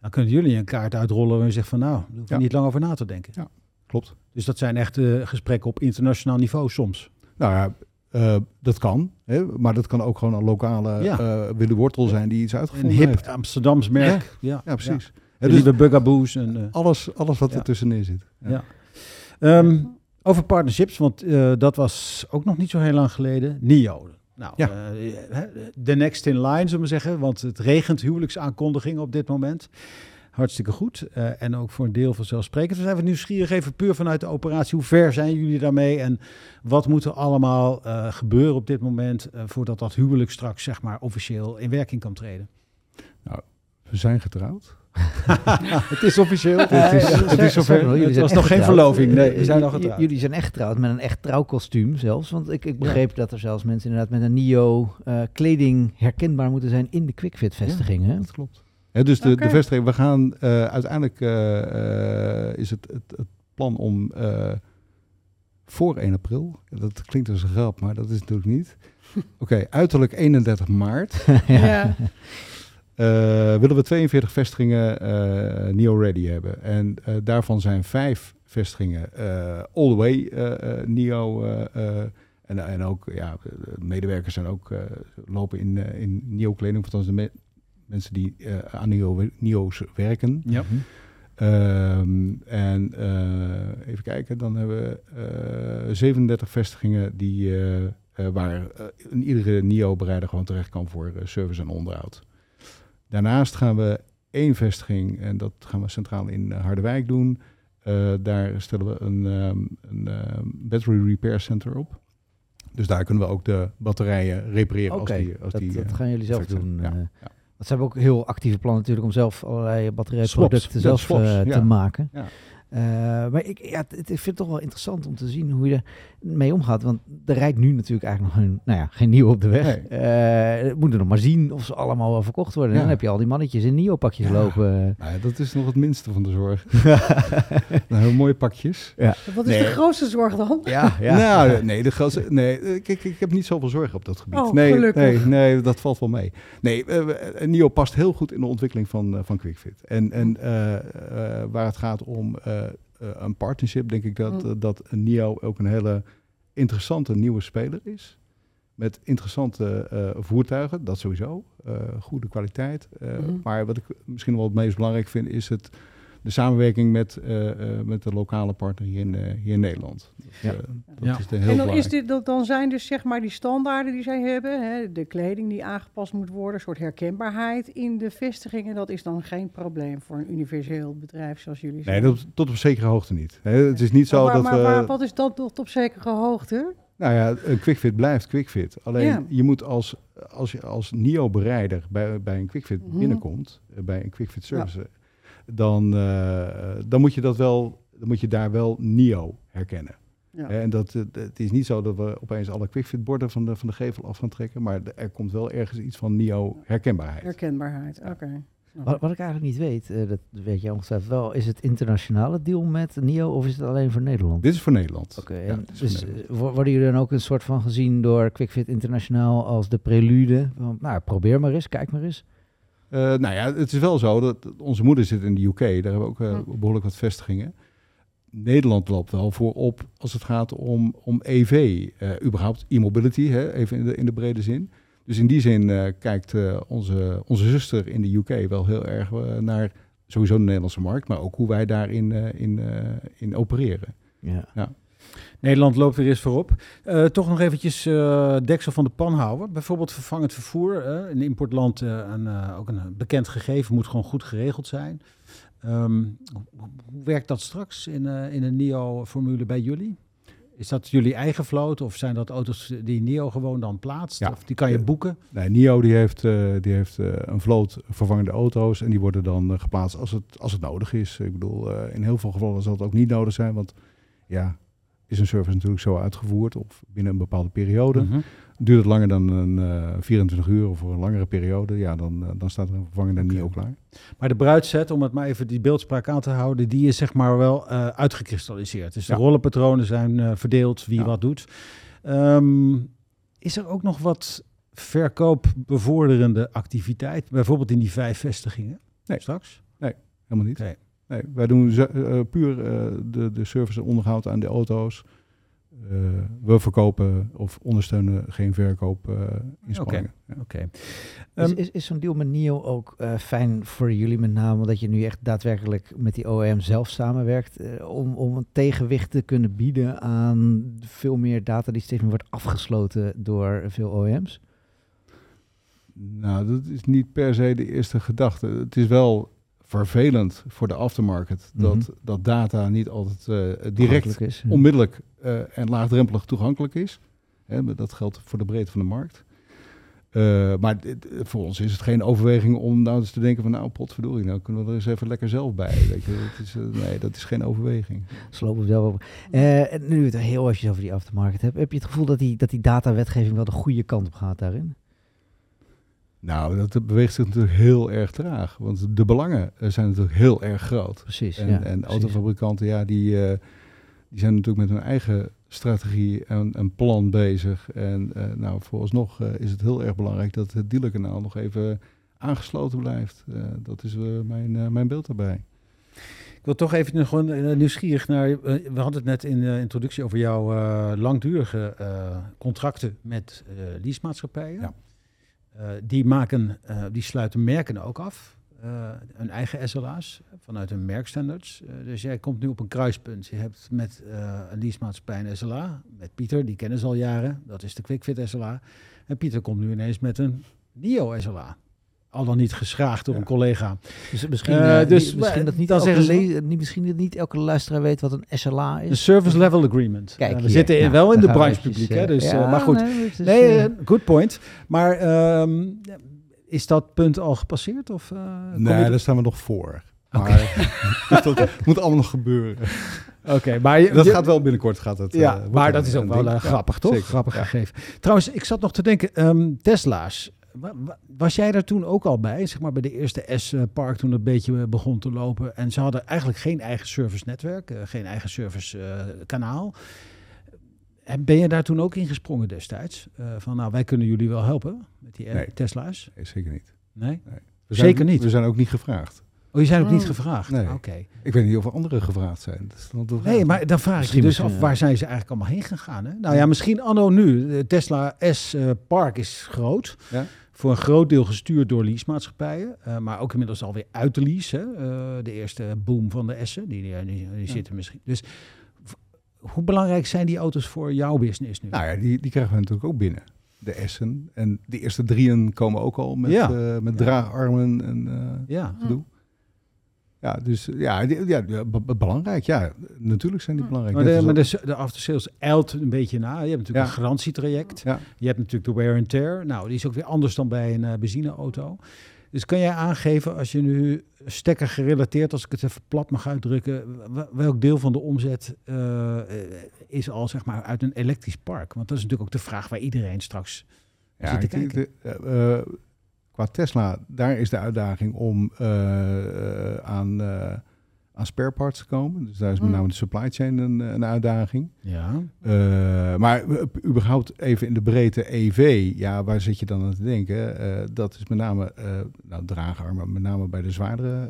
Dan kunnen jullie een kaart uitrollen en je zegt van nou, daar hoef je Ja. niet lang over na te denken. Ja. Klopt. Dus dat zijn echt eh, gesprekken op internationaal niveau soms. Nou ja, eh, dat kan. Hè, maar dat kan ook gewoon een lokale Ja. eh Willy Wortel zijn die iets Een uitgevonden hip heeft. Amsterdams merk. Ja, Ja, precies. Ja. De dus lieve bugaboos en... alles, alles wat er tussenin zit. Ja. Ja. Ehm, over partnerships, want dat was ook nog niet zo heel lang geleden. NIO. Nou, Ja. eh, de next in line, zullen we zeggen. Want het regent huwelijksaankondigingen op dit moment. Hartstikke goed. Eh, en ook voor een deel vanzelfsprekend. We zijn wat nieuwsgierig even puur vanuit de operatie. Hoe ver zijn jullie daarmee? En wat moet er allemaal eh, gebeuren op dit moment... voordat dat huwelijk straks zeg maar officieel in werking kan treden? We zijn getrouwd. het is officieel. Het is, eh, het is sterker zover. nog, jullie Het zijn was nog geen getrouwd. verloving. Nee, we zijn getrouwd. Jullie zijn echt getrouwd met een echt trouwkostuum zelfs. Want ik, ik begreep dat er zelfs mensen inderdaad met een NIO eh, kleding herkenbaar moeten zijn in QuickFit vestigingen. Dat klopt. Hè, dus de, de vestiging, we gaan eh, uiteindelijk is het, het, het plan om eh, voor 1 april, dat klinkt als een grap, maar dat is het natuurlijk niet. Oké, uiterlijk 31 maart Ja. eh, willen we 42 vestigingen eh Neo Ready hebben. En eh, daarvan zijn vijf vestigingen eh, all the way Neo. en, en ook, ja, de medewerkers zijn ook, eh, lopen in, in Neo kleding. Althans, de me- mensen die eh, aan Neo, Neo's werken. Ja. Ehm, en eh, even kijken, dan hebben we eh 37 vestigingen die, waar eh, een iedere NIO-bereider gewoon terecht kan voor service en onderhoud. Daarnaast gaan we één vestiging, en dat gaan we centraal in eh, Harderwijk doen. Eh, daar stellen we een, ehm, een ehm, battery repair center op. Dus daar kunnen we ook de batterijen repareren Oké, als die, als dat, die dat eh, gaan jullie zelf zijn. doen. Ja, ja. Want ze hebben ook heel actieve plannen natuurlijk om zelf allerlei batterijproducten zelf swaps, eh, ja. te maken. Eh, maar ik, ja, het, ik vind het toch wel interessant om te zien hoe je ermee omgaat. Want er rijdt nu natuurlijk eigenlijk nog geen, nou ja, geen nieuw op de weg. Nee. Eh, we moeten nog maar zien of ze allemaal wel verkocht worden. Ja. dan heb je al die mannetjes in Nio-pakjes Ja. lopen. Nou ja, dat is nog het minste van de zorg. nou, heel mooie pakjes. Wat is Nee. de grootste zorg dan? ja, ja. Nou, nee, de grootste, nee eh, kijk, ik heb niet zoveel zorgen op dat gebied. Oh, nee, gelukkig. nee, nee, dat valt wel mee. Nee, eh, NIO past heel goed in de ontwikkeling van, van QuickFit. En, en waar het gaat om een partnership, denk ik dat, Mm. eh, dat NIO ook een hele interessante nieuwe speler is. Met interessante eh, voertuigen, dat sowieso. Eh, goede kwaliteit. Eh, Mhm. Maar wat ik misschien wel het meest belangrijk vind, is het, de samenwerking met, eh, eh, met de lokale partner hier in, eh, hier in Nederland. Dat, Ja. dat Ja. is de heel En dan, is dit, dat, dan zijn dus zeg maar die standaarden die zij hebben, hè, de kleding die aangepast moet worden, een soort herkenbaarheid in de vestigingen, dat is dan geen probleem voor een universeel bedrijf zoals jullie Nee, zijn. dat, tot op zekere hoogte niet. Hè, het is niet zo maar, dat maar we... waar- wat is dat tot op zekere hoogte? Nou ja, een quickfit blijft quickfit. Alleen Ja. je moet als, als je als NIO-bereider bij, bij een quickfit Mhm. binnenkomt, bij een quickfit service, dan, eh, dan moet je dat wel, dan moet je daar wel NIO herkennen. Ja. En dat, eh, het is niet zo dat we opeens alle quickfit borden van de, van de gevel af gaan trekken, maar er komt wel ergens iets van NIO herkenbaarheid. Herkenbaarheid, oké. Wat, wat ik eigenlijk niet weet, eh, dat weet jij ongetwijfeld wel, is het internationale deal met NIO of is het alleen voor Nederland? Dit is voor Nederland. Oké, Ja, dus Nederland. worden jullie dan ook een soort van gezien door QuickFit Internationaal als de prelude? Van, nou, probeer maar eens, kijk maar eens. Eh, nou ja, het is wel zo dat onze moeder zit in de UK. Daar hebben we ook eh, Hm. behoorlijk wat vestigingen. Nederland loopt wel voorop als het gaat om, om EV, eh, überhaupt e-mobility, hè, even in de, in de brede zin. Dus in die zin eh, kijkt eh, onze, onze zuster in de UK wel heel erg naar sowieso de Nederlandse markt, maar ook hoe wij daarin eh, in, eh, in opereren. Ja. Nederland loopt weer eens voorop. Eh, toch nog eventjes eh, deksel van de pan houden. Bijvoorbeeld vervangend vervoer. eh, een importland, een, eh, ook een bekend gegeven, moet gewoon goed geregeld zijn. Ehm, hoe, werkt dat straks in, in een NIO-formule bij jullie? Is dat jullie eigen vloot of zijn dat auto's die NIO gewoon dan plaatst? Ja. Of die kan je boeken? Nee, NIO die heeft, die heeft een vloot vervangende auto's en die worden dan geplaatst als het, als het nodig is. Ik bedoel, in heel veel gevallen zal het ook niet nodig zijn, want ja, is een service natuurlijk zo uitgevoerd of binnen een bepaalde periode. Mhm. Duurt het langer dan een eh 24 uur of voor een langere periode, ja, dan, eh, dan staat er een vervangende Oké. NIO klaar. Maar de bruidset, om het maar even die beeldspraak aan te houden, die is zeg maar wel eh, uitgekristalliseerd. Dus Ja. de rollenpatronen zijn eh, verdeeld, wie Ja. wat doet. Ehm, is er ook nog wat verkoopbevorderende activiteit, bijvoorbeeld in die vijf vestigingen Nee. straks? Helemaal niet. Nee, wij doen eh, puur eh, de, de service en onderhoud aan de auto's. Eh, we verkopen of ondersteunen geen verkoop eh inspanningen. Ja. Oké. Is, Ehm, is, is zo'n deal met NIO ook eh, fijn voor jullie met name, omdat je nu echt daadwerkelijk met die OEM zelf samenwerkt, om, om een tegenwicht te kunnen bieden aan veel meer data die steeds meer wordt afgesloten door veel OEM's? Nou, dat is niet per se de eerste gedachte. Het is wel vervelend voor de aftermarket dat, Mhm. dat data niet altijd eh, direct is. ja. onmiddellijk eh, en laagdrempelig toegankelijk is. Hè, dat geldt voor de breedte van de markt. Eh, maar dit- voor ons is het geen overweging om nou eens te denken van nou potverdorie, nou kunnen we er eens even lekker zelf bij. Weet je, dat is, nee, dat is geen overweging. Slopen we zelf over. En nu het heel eventjes over die aftermarket hebben, heb je het gevoel dat die, dat die datawetgeving wel de goede kant op gaat daarin? Nou, dat beweegt zich natuurlijk heel erg traag. Want de belangen eh, zijn natuurlijk heel erg groot. Precies. En, ja, en precies. autofabrikanten, ja, die, eh, die zijn natuurlijk met hun eigen strategie en, en plan bezig. En eh, nou, vooralsnog eh, is het heel erg belangrijk dat het dealerkanaal nog even aangesloten blijft. Dat is mijn, mijn beeld daarbij. Ik wil toch even nog gewoon nieuwsgierig naar. we hadden het net in de introductie over jouw langdurige contracten met leasemaatschappijen. Ja. Eh, die, maken, eh, die sluiten merken ook af. eh hun eigen SLA's vanuit hun merkstandards. Dus jij komt nu op een kruispunt. Je hebt met eh, een leasemaatschappij een SLA. Met Pieter, die kennen ze al jaren. Dat is de QuickFit SLA. En Pieter komt nu ineens met een NIO SLA. Al dan niet geschraagd door Ja. een collega. Dus misschien, Eh, eh, dus, niet- misschien, dat niet dan elke zeggen ze- le- niet, misschien dat niet elke luisteraar weet wat een SLA De is. Service Level Agreement. Kijk, Eh, we hier. zitten in- Nou, wel in de branchepubliek, eventjes, hè, dus, eh, eh, maar goed. nee, het is, Nee, eh, eh, good point. Maar ehm, is dat punt al gepasseerd? Of, eh, Nee, daar staan we nog voor. Maar dus dat moet allemaal nog gebeuren. Oké, maar je- Dat je- gaat wel binnenkort. Gaat het, ja, eh, maar een- dat is ook een wel ding. eh, Ja, grappig, toch? zeker. Grappig Ja. gegeven. Trouwens, ik zat nog te denken, ehm, Tesla's. Wa- wa- Was jij daar toen ook al bij, zeg maar bij de eerste S-Park toen het een beetje begon te lopen? En ze hadden eigenlijk geen eigen service netwerk, eh, geen eigen service eh, kanaal. En ben je daar toen ook in gesprongen destijds? Eh, van nou, wij kunnen jullie wel helpen met die Nee. Tesla's? Nee, zeker niet. Nee? We Zeker zijn, niet. We zijn ook niet gevraagd. Oh, je zijn ook niet Oh. gevraagd? Nee. Oké. Ik weet niet of anderen gevraagd zijn. Nee, maar dan vraag ik je dus af, waar zijn ze eigenlijk allemaal heen gegaan? Hè? Nou ja, misschien anno nu. De Tesla S Park is groot. Ja. Voor een groot deel gestuurd door leasemaatschappijen. eh, maar ook inmiddels alweer uit de lease. Hè? Eh, de eerste boom van de S'en, die, die, die, die Ja. zitten misschien. Dus hoe belangrijk zijn die auto's voor jouw business nu? Nou ja, die, die krijgen we natuurlijk ook binnen. De S'en. En de eerste drieën komen ook al met, Ja. eh, met draagarmen en Ja. gedoe. Ja, dus ja, die- ja, belangrijk. Ja, natuurlijk zijn die Hm. belangrijk. Maar de, maar dat- de, de aftersales eilt een beetje na. Je hebt natuurlijk Ja. een garantietraject. Ja. Je hebt natuurlijk de wear and tear. Nou, die is ook weer anders dan bij een eh, benzineauto. Dus kan jij aangeven, als je nu stekker gerelateerd, als ik het even plat mag uitdrukken, welk deel van de omzet eh, is al zeg maar uit een elektrisch park? Want dat is natuurlijk ook de vraag waar iedereen straks Ja, zit te ik- kijken. de- eh, qua Tesla, daar is de uitdaging om eh, eh, aan, eh, aan spare parts te komen. Dus daar is met Mm. name de supply chain een, een uitdaging. Ja. Maar überhaupt even in de breedte EV, ja, waar zit je dan aan te denken? Dat is met name nou, draagarmen, met name bij de zwaardere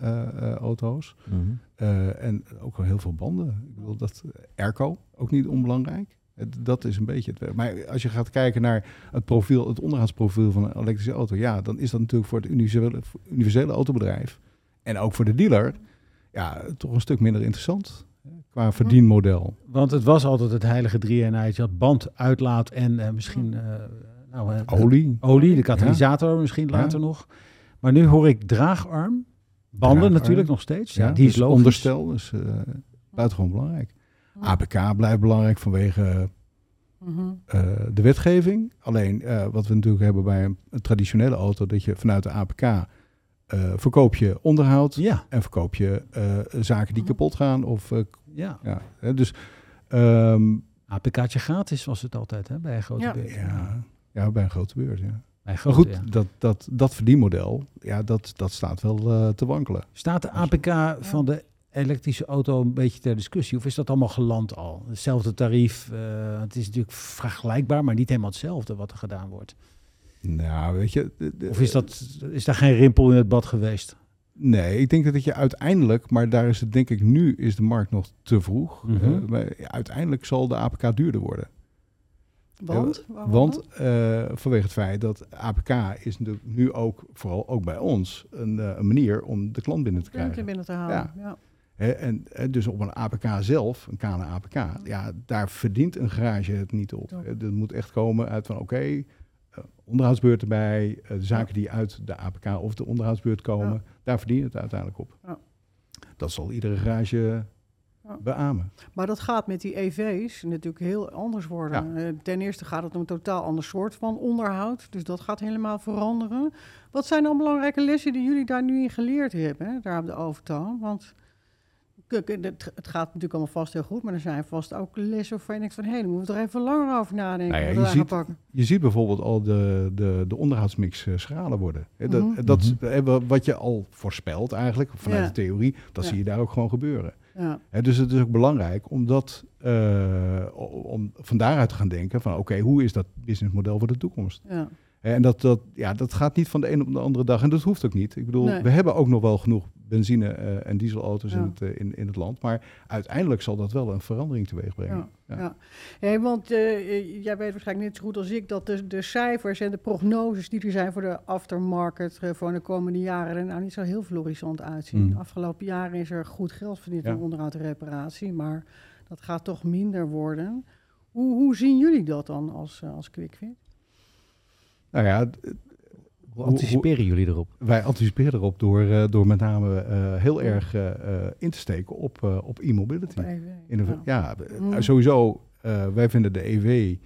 auto's. Mhm. En ook wel heel veel banden. Ik bedoel, dat airco, ook niet onbelangrijk. Het, dat is een beetje het. Maar als je gaat kijken naar het profiel, het onderhoudsprofiel van een elektrische auto, ja, dan is dat natuurlijk voor het universele, universele autobedrijf en ook voor de dealer, ja, toch een stuk minder interessant qua verdienmodel. Want het was altijd het heilige drie-eenheid. Je had band, uitlaat en uh, misschien uh, nou, uh, olie. Olie, de katalysator ja. misschien later ja. nog. Maar nu hoor ik draagarm. Banden draagarm. natuurlijk nog steeds. Ja, die dus is logisch. onderstel, dus uh, buitengewoon belangrijk. APK blijft belangrijk vanwege mm -hmm. de wetgeving. Alleen wat we natuurlijk hebben bij een, een, traditionele auto, dat je vanuit de APK uh, verkoop je onderhoud ja. en verkoop je uh, zaken die kapot gaan. Of, uh, ja. ja hè, dus, um, APK'tje gratis was het altijd hè, bij een grote ja. beurt. Ja, ja, bij een grote beurt, ja. Maar goed, ja. dat, dat, dat verdienmodel, ja, dat, dat staat wel uh, te wankelen. Staat de APK van de elektrische auto een beetje ter discussie? Of is dat allemaal geland al? Hetzelfde tarief, uh, het is natuurlijk vergelijkbaar, maar niet helemaal hetzelfde wat er gedaan wordt. Nou, weet je... De, de, of is, dat, is daar geen rimpel in het bad geweest? Nee, ik denk dat je uiteindelijk, maar daar is het denk ik nu, is de markt nog te vroeg. Mhm. Mm -hmm. uh, maar uiteindelijk zal de APK duurder worden. Want? Uh, want uh, vanwege het feit dat APK is natuurlijk nu ook, vooral ook bij ons, een, een manier om de klant binnen te krijgen. binnen te halen, ja. ja. He, en, en, dus op een APK zelf, een KNA APK, ja, daar verdient een garage het niet op. Ja. Dat moet echt komen uit van oké, okay, uh, onderhoudsbeurt erbij, eh, de zaken die uit de APK of de onderhoudsbeurt komen, Ja. daar verdien je het uiteindelijk op. Ja. Dat zal iedere garage beamen. Maar dat gaat met die EV's natuurlijk heel anders worden. Eh, ten eerste gaat het om een totaal ander soort van onderhoud. Dus dat gaat helemaal veranderen. Wat zijn dan belangrijke lessen die jullie daar nu in geleerd hebben, hè, daar op de Overtoom? Want kijk, het, het gaat natuurlijk allemaal vast heel goed, maar er zijn vast ook lessen waarvan je denkt van... hé, hey, daar moeten we er even langer over nadenken. Nou ja, je ziet-. Je ziet bijvoorbeeld al de, de, de onderhoudsmix eh, schraler worden. Hè, Dat, Mhm. dat, eh, wa- wat je al voorspelt eigenlijk, vanuit Ja. de theorie, dat Ja. zie je daar ook gewoon gebeuren. Ja, Hè, dus het is ook belangrijk om, dat, eh, om van daaruit te gaan denken van oké, hoe is dat businessmodel voor de toekomst? ja, Hè, En dat, dat, ja, dat gaat niet van de een op de andere dag en dat hoeft ook niet. Ik bedoel, Nee. we hebben ook nog wel genoeg benzine- eh, en dieselauto's in, het, eh, in, in het land, maar uiteindelijk zal dat wel een verandering teweeg brengen. ja, Ja. ja. Hé, want eh, jij weet waarschijnlijk net zo goed als ik... dat de, de cijfers en de prognoses die er zijn voor de aftermarket... eh, voor de komende jaren er nou niet zo heel florissant uitzien. Mm. De afgelopen jaren is er goed geld verdiend Ja. aan onderhoud en reparatie... maar dat gaat toch minder worden. Hoe, hoe zien jullie dat dan als, als QuickFit? Nou ja, Hoe anticiperen jullie erop? wij anticiperen erop door, eh, door met name eh, heel erg eh, eh, in te steken op, eh, op e-mobility. E Ja. Mm. sowieso, eh, wij vinden de EV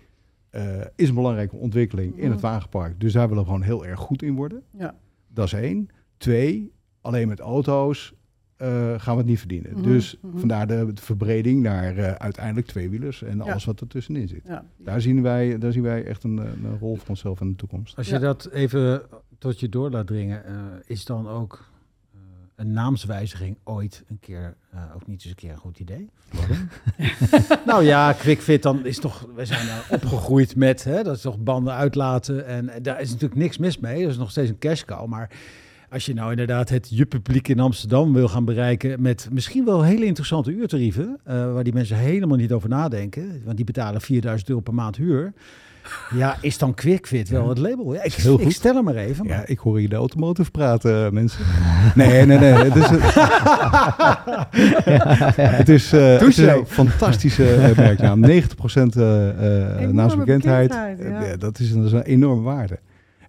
eh, is een belangrijke ontwikkeling in Mm. het wagenpark. Dus daar willen we gewoon heel erg goed in worden. Ja. Dat is één. Twee, alleen met auto's gaan we het niet verdienen. Mhm, Dus mhm. vandaar de, verbreding naar eh, uiteindelijk tweewielers en Ja. alles wat er tussenin zit. Ja. Daar zien wij, daar zien wij echt een, eh, een rol voor onszelf in de toekomst. Als je Ja. dat even tot je door laat dringen, eh, is dan ook eh, een naamswijziging ooit een keer eh, ook niet eens een keer een goed idee? nou ja, QuickFit dan is toch, we zijn daar opgegroeid met, hè, dat is toch banden uitlaten en eh, daar is natuurlijk niks mis mee. Dat is nog steeds een cash cow, maar als je nou inderdaad het je-publiek in Amsterdam wil gaan bereiken met misschien wel hele interessante uurtarieven, eh, waar die mensen helemaal niet over nadenken, want die betalen 4000 euro per maand huur. Ja, is dan QuickFit wel het label? Ja, ik, Heel ik goed. stel hem maar even. maar- Ja, ik hoor hier de automotive praten, eh, mensen. Nee, nee, nee. Het is, het is, eh, het is een fantastische merknaam. 90% eh eh Enorme naamsbekendheid. bekendheid, ja. Ja, dat, is een, dat is een enorme waarde.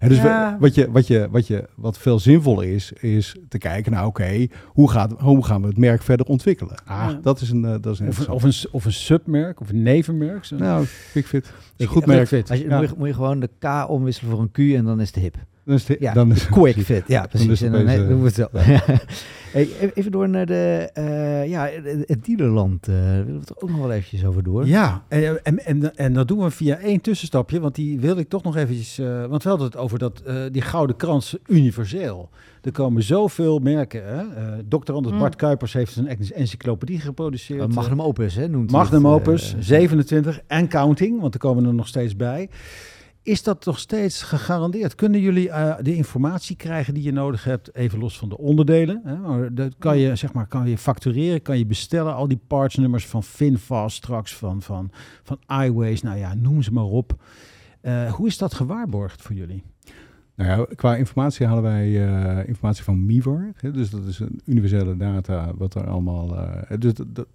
En dus Ja. wat, je, wat, je, wat, je, wat veel zinvoller is, is te kijken naar, oké, hoe hoe, hoe gaan we het merk verder ontwikkelen? Ah, Ja. Dat is een, eh, dat is een of, een, of, een, s- of een submerk of een nevenmerk. Zo. Nou, QuickFit. is een Ik- goed merk. Als je, Ja. moet, je, moet je gewoon de K omwisselen voor een Q en dan is het hip. Dan is het, Ja, dan is, Quick fit, ja precies. en dan doen we het zo. hey, e- even door naar de, eh, ja, het- dealerland. Daar willen we het ook nog wel eventjes over door. Ja, en, en, en, en dat doen we via één tussenstapje, want die wil ik toch nog eventjes... eh, want we hadden het over dat, die gouden krans universeel. Er komen zoveel merken. Hè? Dr. Anders Mm. Bart Kuipers heeft een en- encyclopedie geproduceerd. Magnum opus, hè, noemt hij Magnum het, Opus, eh, 27 en counting, want er komen er nog steeds bij. Is dat nog steeds gegarandeerd? Kunnen jullie eh, de informatie krijgen die je nodig hebt, even los van de onderdelen? Hè? Maar dat kan je, zeg maar, kan je factureren, kan je bestellen, al die partsnummers van Finfast straks, van, van, van iWays, nou ja, noem ze maar op. Eh, hoe is dat gewaarborgd voor jullie? Nou ja, qua informatie halen wij eh, informatie van Mivar. Hè, dus dat is een universele data wat er allemaal... dus dat, dat-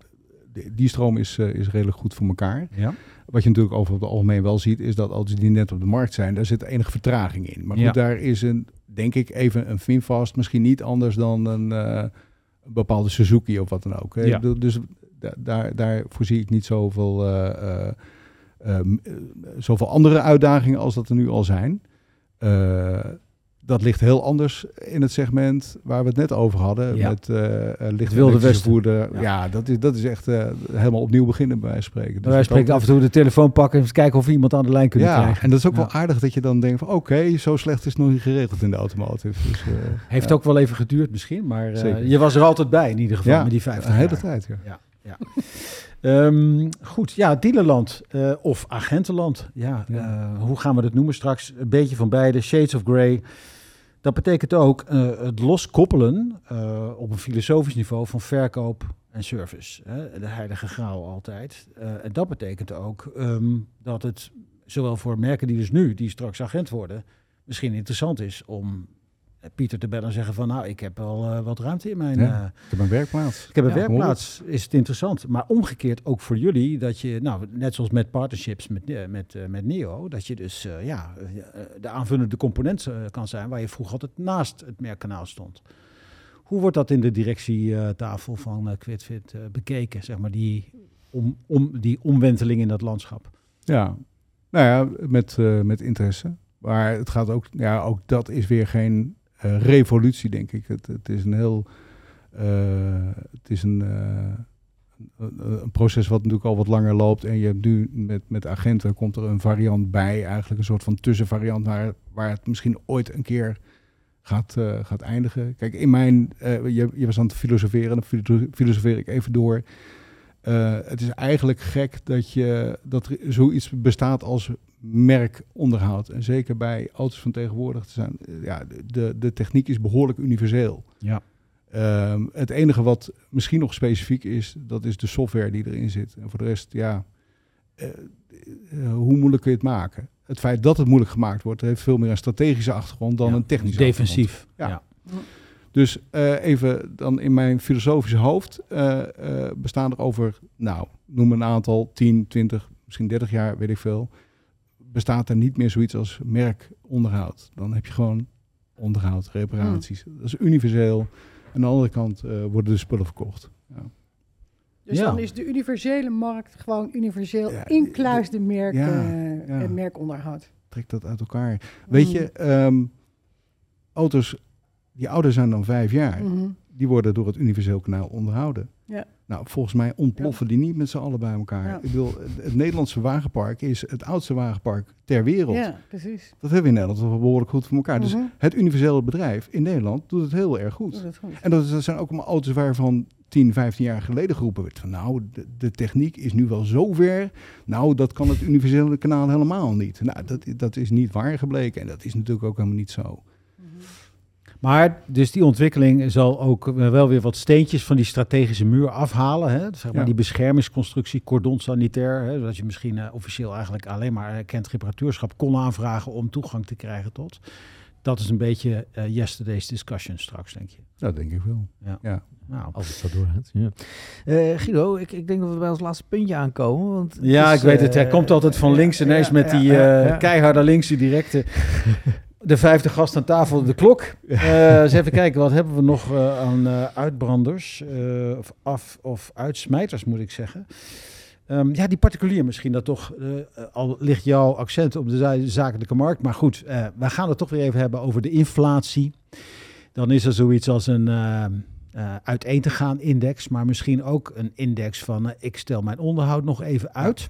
die, stroom is, is redelijk goed voor elkaar. Ja. Wat je natuurlijk over het algemeen wel ziet, is dat als die net op de markt zijn, daar zit enige vertraging in. Maar goed, daar is een, denk ik, even een Finfast misschien niet anders dan een eh, bepaalde Suzuki of wat dan ook. hè. Ja. Dus da- daar, daar voorzie ik niet zoveel, eh, eh, zoveel andere uitdagingen als dat er nu al zijn. Dat ligt heel anders in het segment waar we het net over hadden. Ja. Met eh eh, licht Wilde elektrische Westen. voerder. Ja. Ja, dat, is, dat is echt eh, helemaal opnieuw beginnen bij spreken. Dus Wij spreken af en toe de telefoon pakken en eens kijken of we iemand aan de lijn kunnen ja, krijgen. en dat is ook Ja. wel aardig dat je dan denkt van oké, zo slecht is het nog niet geregeld in de automotive. Dus, Heeft ja. ook wel even geduurd misschien, maar je was er altijd bij in ieder geval ja, met die 50 een hele jaar. tijd. Ja. Ehm, goed, ja, dealerland of agentenland. Ja, Ja. hoe gaan we dat noemen straks? Een beetje van beide, shades of grey. Dat betekent ook eh, het loskoppelen eh, op een filosofisch niveau van verkoop en service. Hè? De heilige graal altijd. Eh, en dat betekent ook ehm, dat het zowel voor merken die dus nu, die straks agent worden, misschien interessant is om Pieter te bellen en zeggen van... nou, ik heb wel eh, wat ruimte in mijn... Ja. eh, Ik heb een werkplaats. ik heb een Ja, werkplaats, is het interessant. Maar omgekeerd ook voor jullie, dat je, nou, net zoals met partnerships met, eh, met, eh, met Neo, dat je dus eh, ja, eh, de aanvullende component eh, kan zijn waar je vroeger altijd naast het merkkanaal stond. Hoe wordt dat in de directietafel van eh, Quidfit eh, bekeken, zeg maar, die, om, om, die omwenteling in dat landschap? Ja, nou ja, met, eh, met interesse. Maar het gaat ook, ja, ook dat is weer geen eh, revolutie, denk ik. Het, het is een heel, eh, het is een, eh, een, een proces wat natuurlijk al wat langer loopt. En je hebt nu met, met agenten komt er een variant bij, eigenlijk een soort van tussenvariant waar, waar het misschien ooit een keer gaat, gaat eindigen. Kijk, in mijn, je, je was aan het filosoferen, dan filo- filosofeer ik even door. Het is eigenlijk gek dat, je, dat er zoiets bestaat als merkonderhoud. En zeker bij auto's van tegenwoordig te zijn. eh, Ja, de, de techniek is behoorlijk universeel. Ja. Ehm, het enige wat misschien nog specifiek is, dat is de software die erin zit. En voor de rest, ja, eh, eh, hoe moeilijk kun je het maken? Het feit dat het moeilijk gemaakt wordt, heeft veel meer een strategische achtergrond dan Ja, een technische achtergrond. Defensief. Ja. Ja. Dus even dan in mijn filosofische hoofd bestaan er over, nou, noem een aantal, 10, 20, misschien 30 jaar, weet ik veel. Bestaat er niet meer zoiets als merkonderhoud. Dan heb je gewoon onderhoud, reparaties. Dat is universeel. Aan de andere kant eh, worden de spullen verkocht. Ja. Dus Ja. dan is de universele markt gewoon universeel, Ja, incluis de merk, ja, eh, ja. en merkonderhoud. Trek dat uit elkaar. Weet je, ehm, auto's die ouder zijn dan vijf jaar, Mhm. die worden door het universeel kanaal onderhouden. Nou, volgens mij ontploffen die niet met z'n allen bij elkaar. Ja. Ik bedoel, het, Nederlandse wagenpark is het oudste wagenpark ter wereld. Ja, precies. Dat hebben we in Nederland wel behoorlijk goed voor elkaar. Dus Mhm. het universele bedrijf in Nederland doet het heel erg goed. Dat goed. En dat zijn ook allemaal auto's waarvan 10, 15 jaar geleden geroepen werd van nou, de, de techniek is nu wel zo ver. Nou, dat kan het universele kanaal helemaal niet. Nou, dat, dat is niet waar gebleken en dat is natuurlijk ook helemaal niet zo. Maar dus die ontwikkeling zal ook eh, wel weer wat steentjes van die strategische muur afhalen. Hè? Zeg maar Ja. die beschermingsconstructie, cordon sanitair. Hè? Dat je misschien eh, officieel eigenlijk alleen maar erkend reparatuurschap kon aanvragen om toegang te krijgen tot. Dat is een beetje eh, yesterday's discussion straks, denk je. Dat denk ik wel. Ja. Ja. Nou, Als het zo doorgaat. Ja. Eh, Guido, ik, ik denk dat we bij ons laatste puntje aankomen. Want Ja, is, ik weet het. Hij eh, komt altijd van links ineens ja, met ja, die ja, eh, ja. keiharde linkse directe. De vijfde gast aan tafel, de klok. Eh, eens even kijken, wat hebben we nog eh, aan eh, uitbranders? of af- of uitsmijters, moet ik zeggen. Ehm, ja, die particulier misschien dat toch. al ligt jouw accent op de za- zakelijke markt. Maar goed, we gaan het toch weer even hebben over de inflatie. Dan is er zoiets als een uiteen te gaan index. Maar misschien ook een index van ik stel mijn onderhoud nog even uit.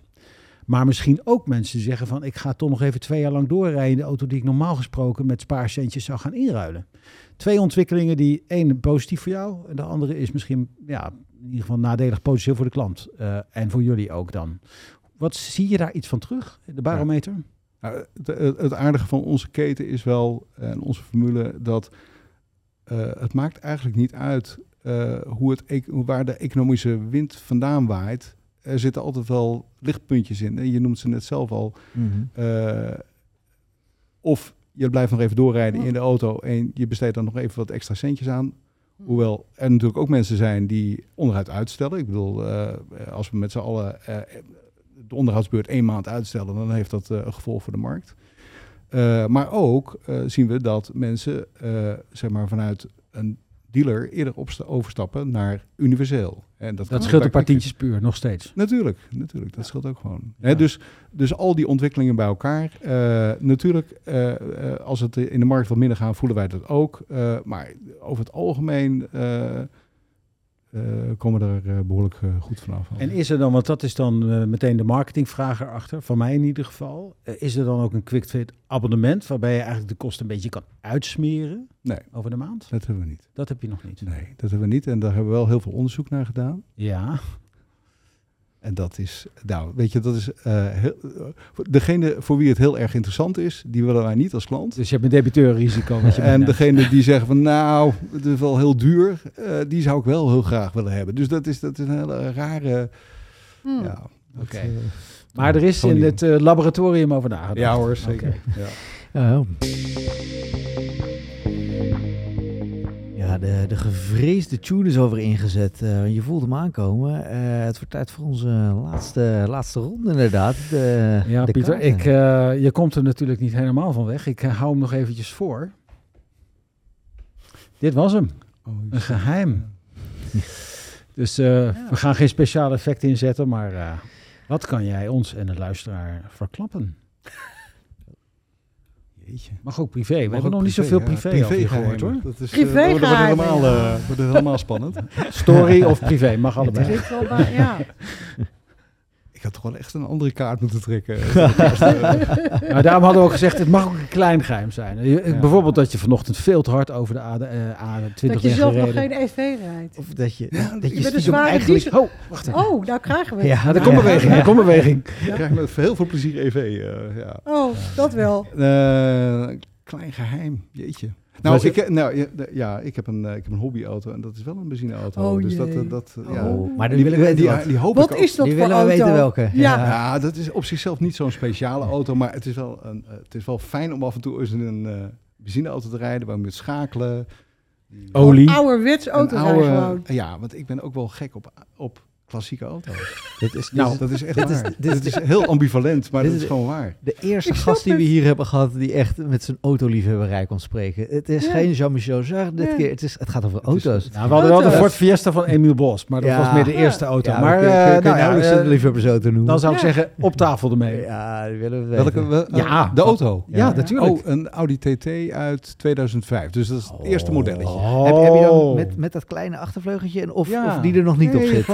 Maar misschien ook mensen zeggen van ik ga toch nog even twee jaar lang doorrijden de auto die ik normaal gesproken met spaarcentjes zou gaan inruilen. Twee ontwikkelingen die één positief voor jou en de andere is misschien ja, in ieder geval nadelig potentieel voor de klant eh, en voor jullie ook dan. Wat zie je daar iets van terug, de barometer? Nou, het, aardige van onze keten is wel, en onze formule, dat eh, het maakt eigenlijk niet uit eh, hoe het, e- waar de economische wind vandaan waait. Er zitten altijd wel lichtpuntjes in. En je noemt ze net zelf al. Mhm. Eh, of je blijft nog even doorrijden in de auto en je besteedt dan nog even wat extra centjes aan. Hoewel er natuurlijk ook mensen zijn die onderhoud uitstellen. Ik bedoel, eh, als we met z'n allen eh, de onderhoudsbeurt één maand uitstellen, dan heeft dat eh, een gevolg voor de markt. Eh, maar ook eh, zien we dat mensen eh, zeg maar vanuit een dealer eerder overstappen naar universeel. En Dat kan scheelt een paar tientjes puur, nog steeds. Natuurlijk, natuurlijk. Dat scheelt ook gewoon. Ja. Dus, dus al die ontwikkelingen bij elkaar. eh, natuurlijk, eh, eh, als het in de markt wat minder gaat, voelen wij dat ook. Maar over het algemeen eh, komen er eh, behoorlijk eh, goed vanaf. En is er dan, want dat is dan meteen de marketingvraag erachter, van mij in ieder geval. Is er dan ook een QuickFit abonnement waarbij je eigenlijk de kosten een beetje kan uitsmeren Nee, over de maand? dat hebben we niet. Dat heb je nog niet. Nee, dat hebben we niet. En daar hebben we wel heel veel onderzoek naar gedaan. Ja, En dat is, nou, weet je, dat is eh, heel, degene voor wie het heel erg interessant is, die willen wij niet als klant. dus je hebt een debiteurrisico. Wat je En degene die zeggen van nou, het is wel heel duur, eh, die zou ik wel heel graag willen hebben. Dus dat is, dat is een hele rare. Hmm. Ja, Oké. eh, Maar er is in het eh, laboratorium over nagedacht. Ja hoor, zeker. Ja. Ja. Ja, de, de gevreesde tune is over ingezet. Eh, je voelt hem aankomen. Eh, het wordt tijd voor onze laatste, laatste ronde inderdaad. De, Ja, de Pieter, kaarten. ik, eh, je komt er natuurlijk niet helemaal van weg. Ik hou hem nog eventjes voor. Dit was hem. Oh, Een geheim. Dus eh, we gaan geen speciale effecten inzetten, maar eh, wat kan jij ons en de luisteraar verklappen? Jeetje. Mag ook privé. We Mag hebben nog niet privé, zoveel ja. privé, Privégeheimen. gehoord hoor. Dat is, Privé eh, wordt helemaal, ja. eh, wordt helemaal spannend. Story of privé, mag Het allebei. ligt wel bij, ja. Ik had toch wel echt een andere kaart moeten trekken. Maar daarom hadden we ook gezegd, het mag ook een klein geheim zijn. Je- Ja. Bijvoorbeeld dat je vanochtend veel te hard over de A- eh, A20 Dat je zelf nog geen EV rijdt. Of dat je, Ja, dat ik je ben een zware eigenlijk... diesel. Oh, wacht even. Oh, nou krijgen we het. Ja, Ja, er komt beweging, er komt beweging. Ik krijg met heel veel plezier EV. eh, ja. Oh, dat wel. Eh, klein geheim, jeetje. Nou, ik, nou ja, ja, ik heb een, eh, ik heb een hobbyauto en dat is wel een benzineauto. Oh dus dat, eh, dat eh, ja. Oh, maar die, willen we die, weten die, hoop Wat ik ook. is dat Die voor willen we weten welke. Ja. Ja, dat is op zichzelf niet zo'n speciale auto, maar het is wel, een, het is wel fijn om af en toe eens in een eh, benzineauto te rijden waar je moet schakelen. Olie. Ouderwets een auto oude- gewoon. Ja, want ik ben ook wel gek op, op klassieke auto's. Dit is, Nou, dit Dat is echt dit is- waar. dit is- Het is heel ambivalent, maar dit dat is is- gewoon waar. de eerste gast die we hier hebben gehad die echt met zijn autoliefhebberij kon spreken. Het is Ja. geen Jean-Michel Jarre dit Ja. keer. Het, is, het gaat over Het is- auto's. Nou, we hadden wel de. Ford Fiesta van Emiel Bos, maar dat Ja. was meer de Ja. eerste auto. Ja, maar kun je- eh, kun je nou eh, een liefhebbersauto noemen. dan zou ik zeggen, op tafel ermee. Ja, die willen we. Welke, wel- Ja. de auto. Ja, natuurlijk. Oh, een Audi TT uit 2005. Dus dat is het eerste modelletje. Oh. Heb, heb je dan met, met dat kleine achtervleugeltje en of, die er nog niet op zit?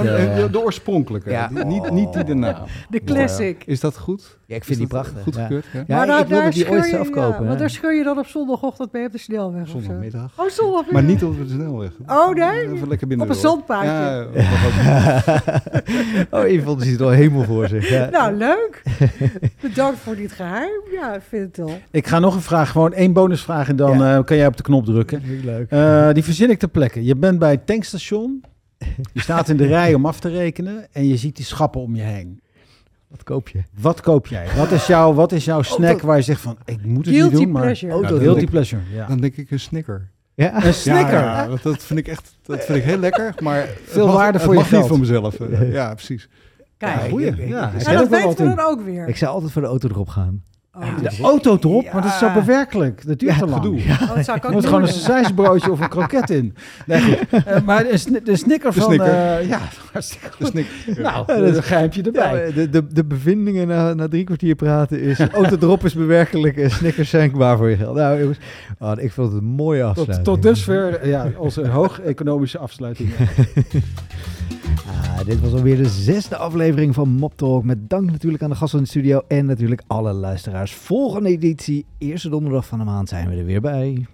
De, de oorspronkelijke. Ja. Die- niet, niet die daarna. De classic. Is dat goed? ja, ik Is vind die prachtig. Goed ja. gekeurd? Ja. Ja, maar ik wilde die ooit zelf ja, kopen. want hè. daar scheur je dan op zondagochtend mee op de snelweg of zo. Zondagmiddag. Oh, zondagmiddag. Maar niet op de snelweg. Oh, nee? Even lekker binnen Op een zandpaadje. Oh, Yvonne ziet er al helemaal voor zich. Ja. Nou, leuk. Bedankt voor dit geheim. Ja, ik vind het wel. Ik ga nog een vraag, gewoon één bonusvraag en dan Ja. eh, kan jij op de knop drukken. Heel leuk. Eh, die verzin ik ter plekke. Je bent bij het tankstation, je staat in de rij om af te rekenen en je ziet die schappen om je heen. Wat koop je? Wat koop jij? Wat is jouw, wat is jouw snack waar je zegt van, ik moet het Guilty niet doen, maar... pleasure. Auto- Ja, Guilty dan- pleasure, ja. Dan denk ik een snicker. Ja? Een snicker. Ja, dat vind ik echt dat vind ik heel lekker. Maar Veel mag, waarde voor je mag geld. niet voor mezelf. Eh, Ja, precies. Kijk. Ja, goeie. Ja, dat weten we dan ook weer. Ik zou altijd voor de auto erop gaan. Oh, De auto erop, maar dat is zo Ja. bewerkelijk. Dat duurt Ja, te lang. gedoe. oh, dat zou ik Er ook moet gewoon een doen. sausijsbroodje of een kroket in. Nee, goed. Eh, maar de, sni- de snicker De van... snicker. eh, ja, hartstikke goed. De snik. Ja. Nou, dat dat is- een geheimpje Ja, erbij. de, de, de bevindingen na, na drie kwartier praten is... auto erop is bewerkelijk en Snickers zijn voor je geld. Nou jongens, oh, ik vond het een mooie afsluiting. tot, tot dusver ja, onze hoog-economische afsluiting. Ah, dit was alweer de zesde aflevering van Mop Talk. Met dank natuurlijk aan de gasten in de studio en natuurlijk alle luisteraars. Volgende editie, eerste donderdag van de maand, zijn we er weer bij.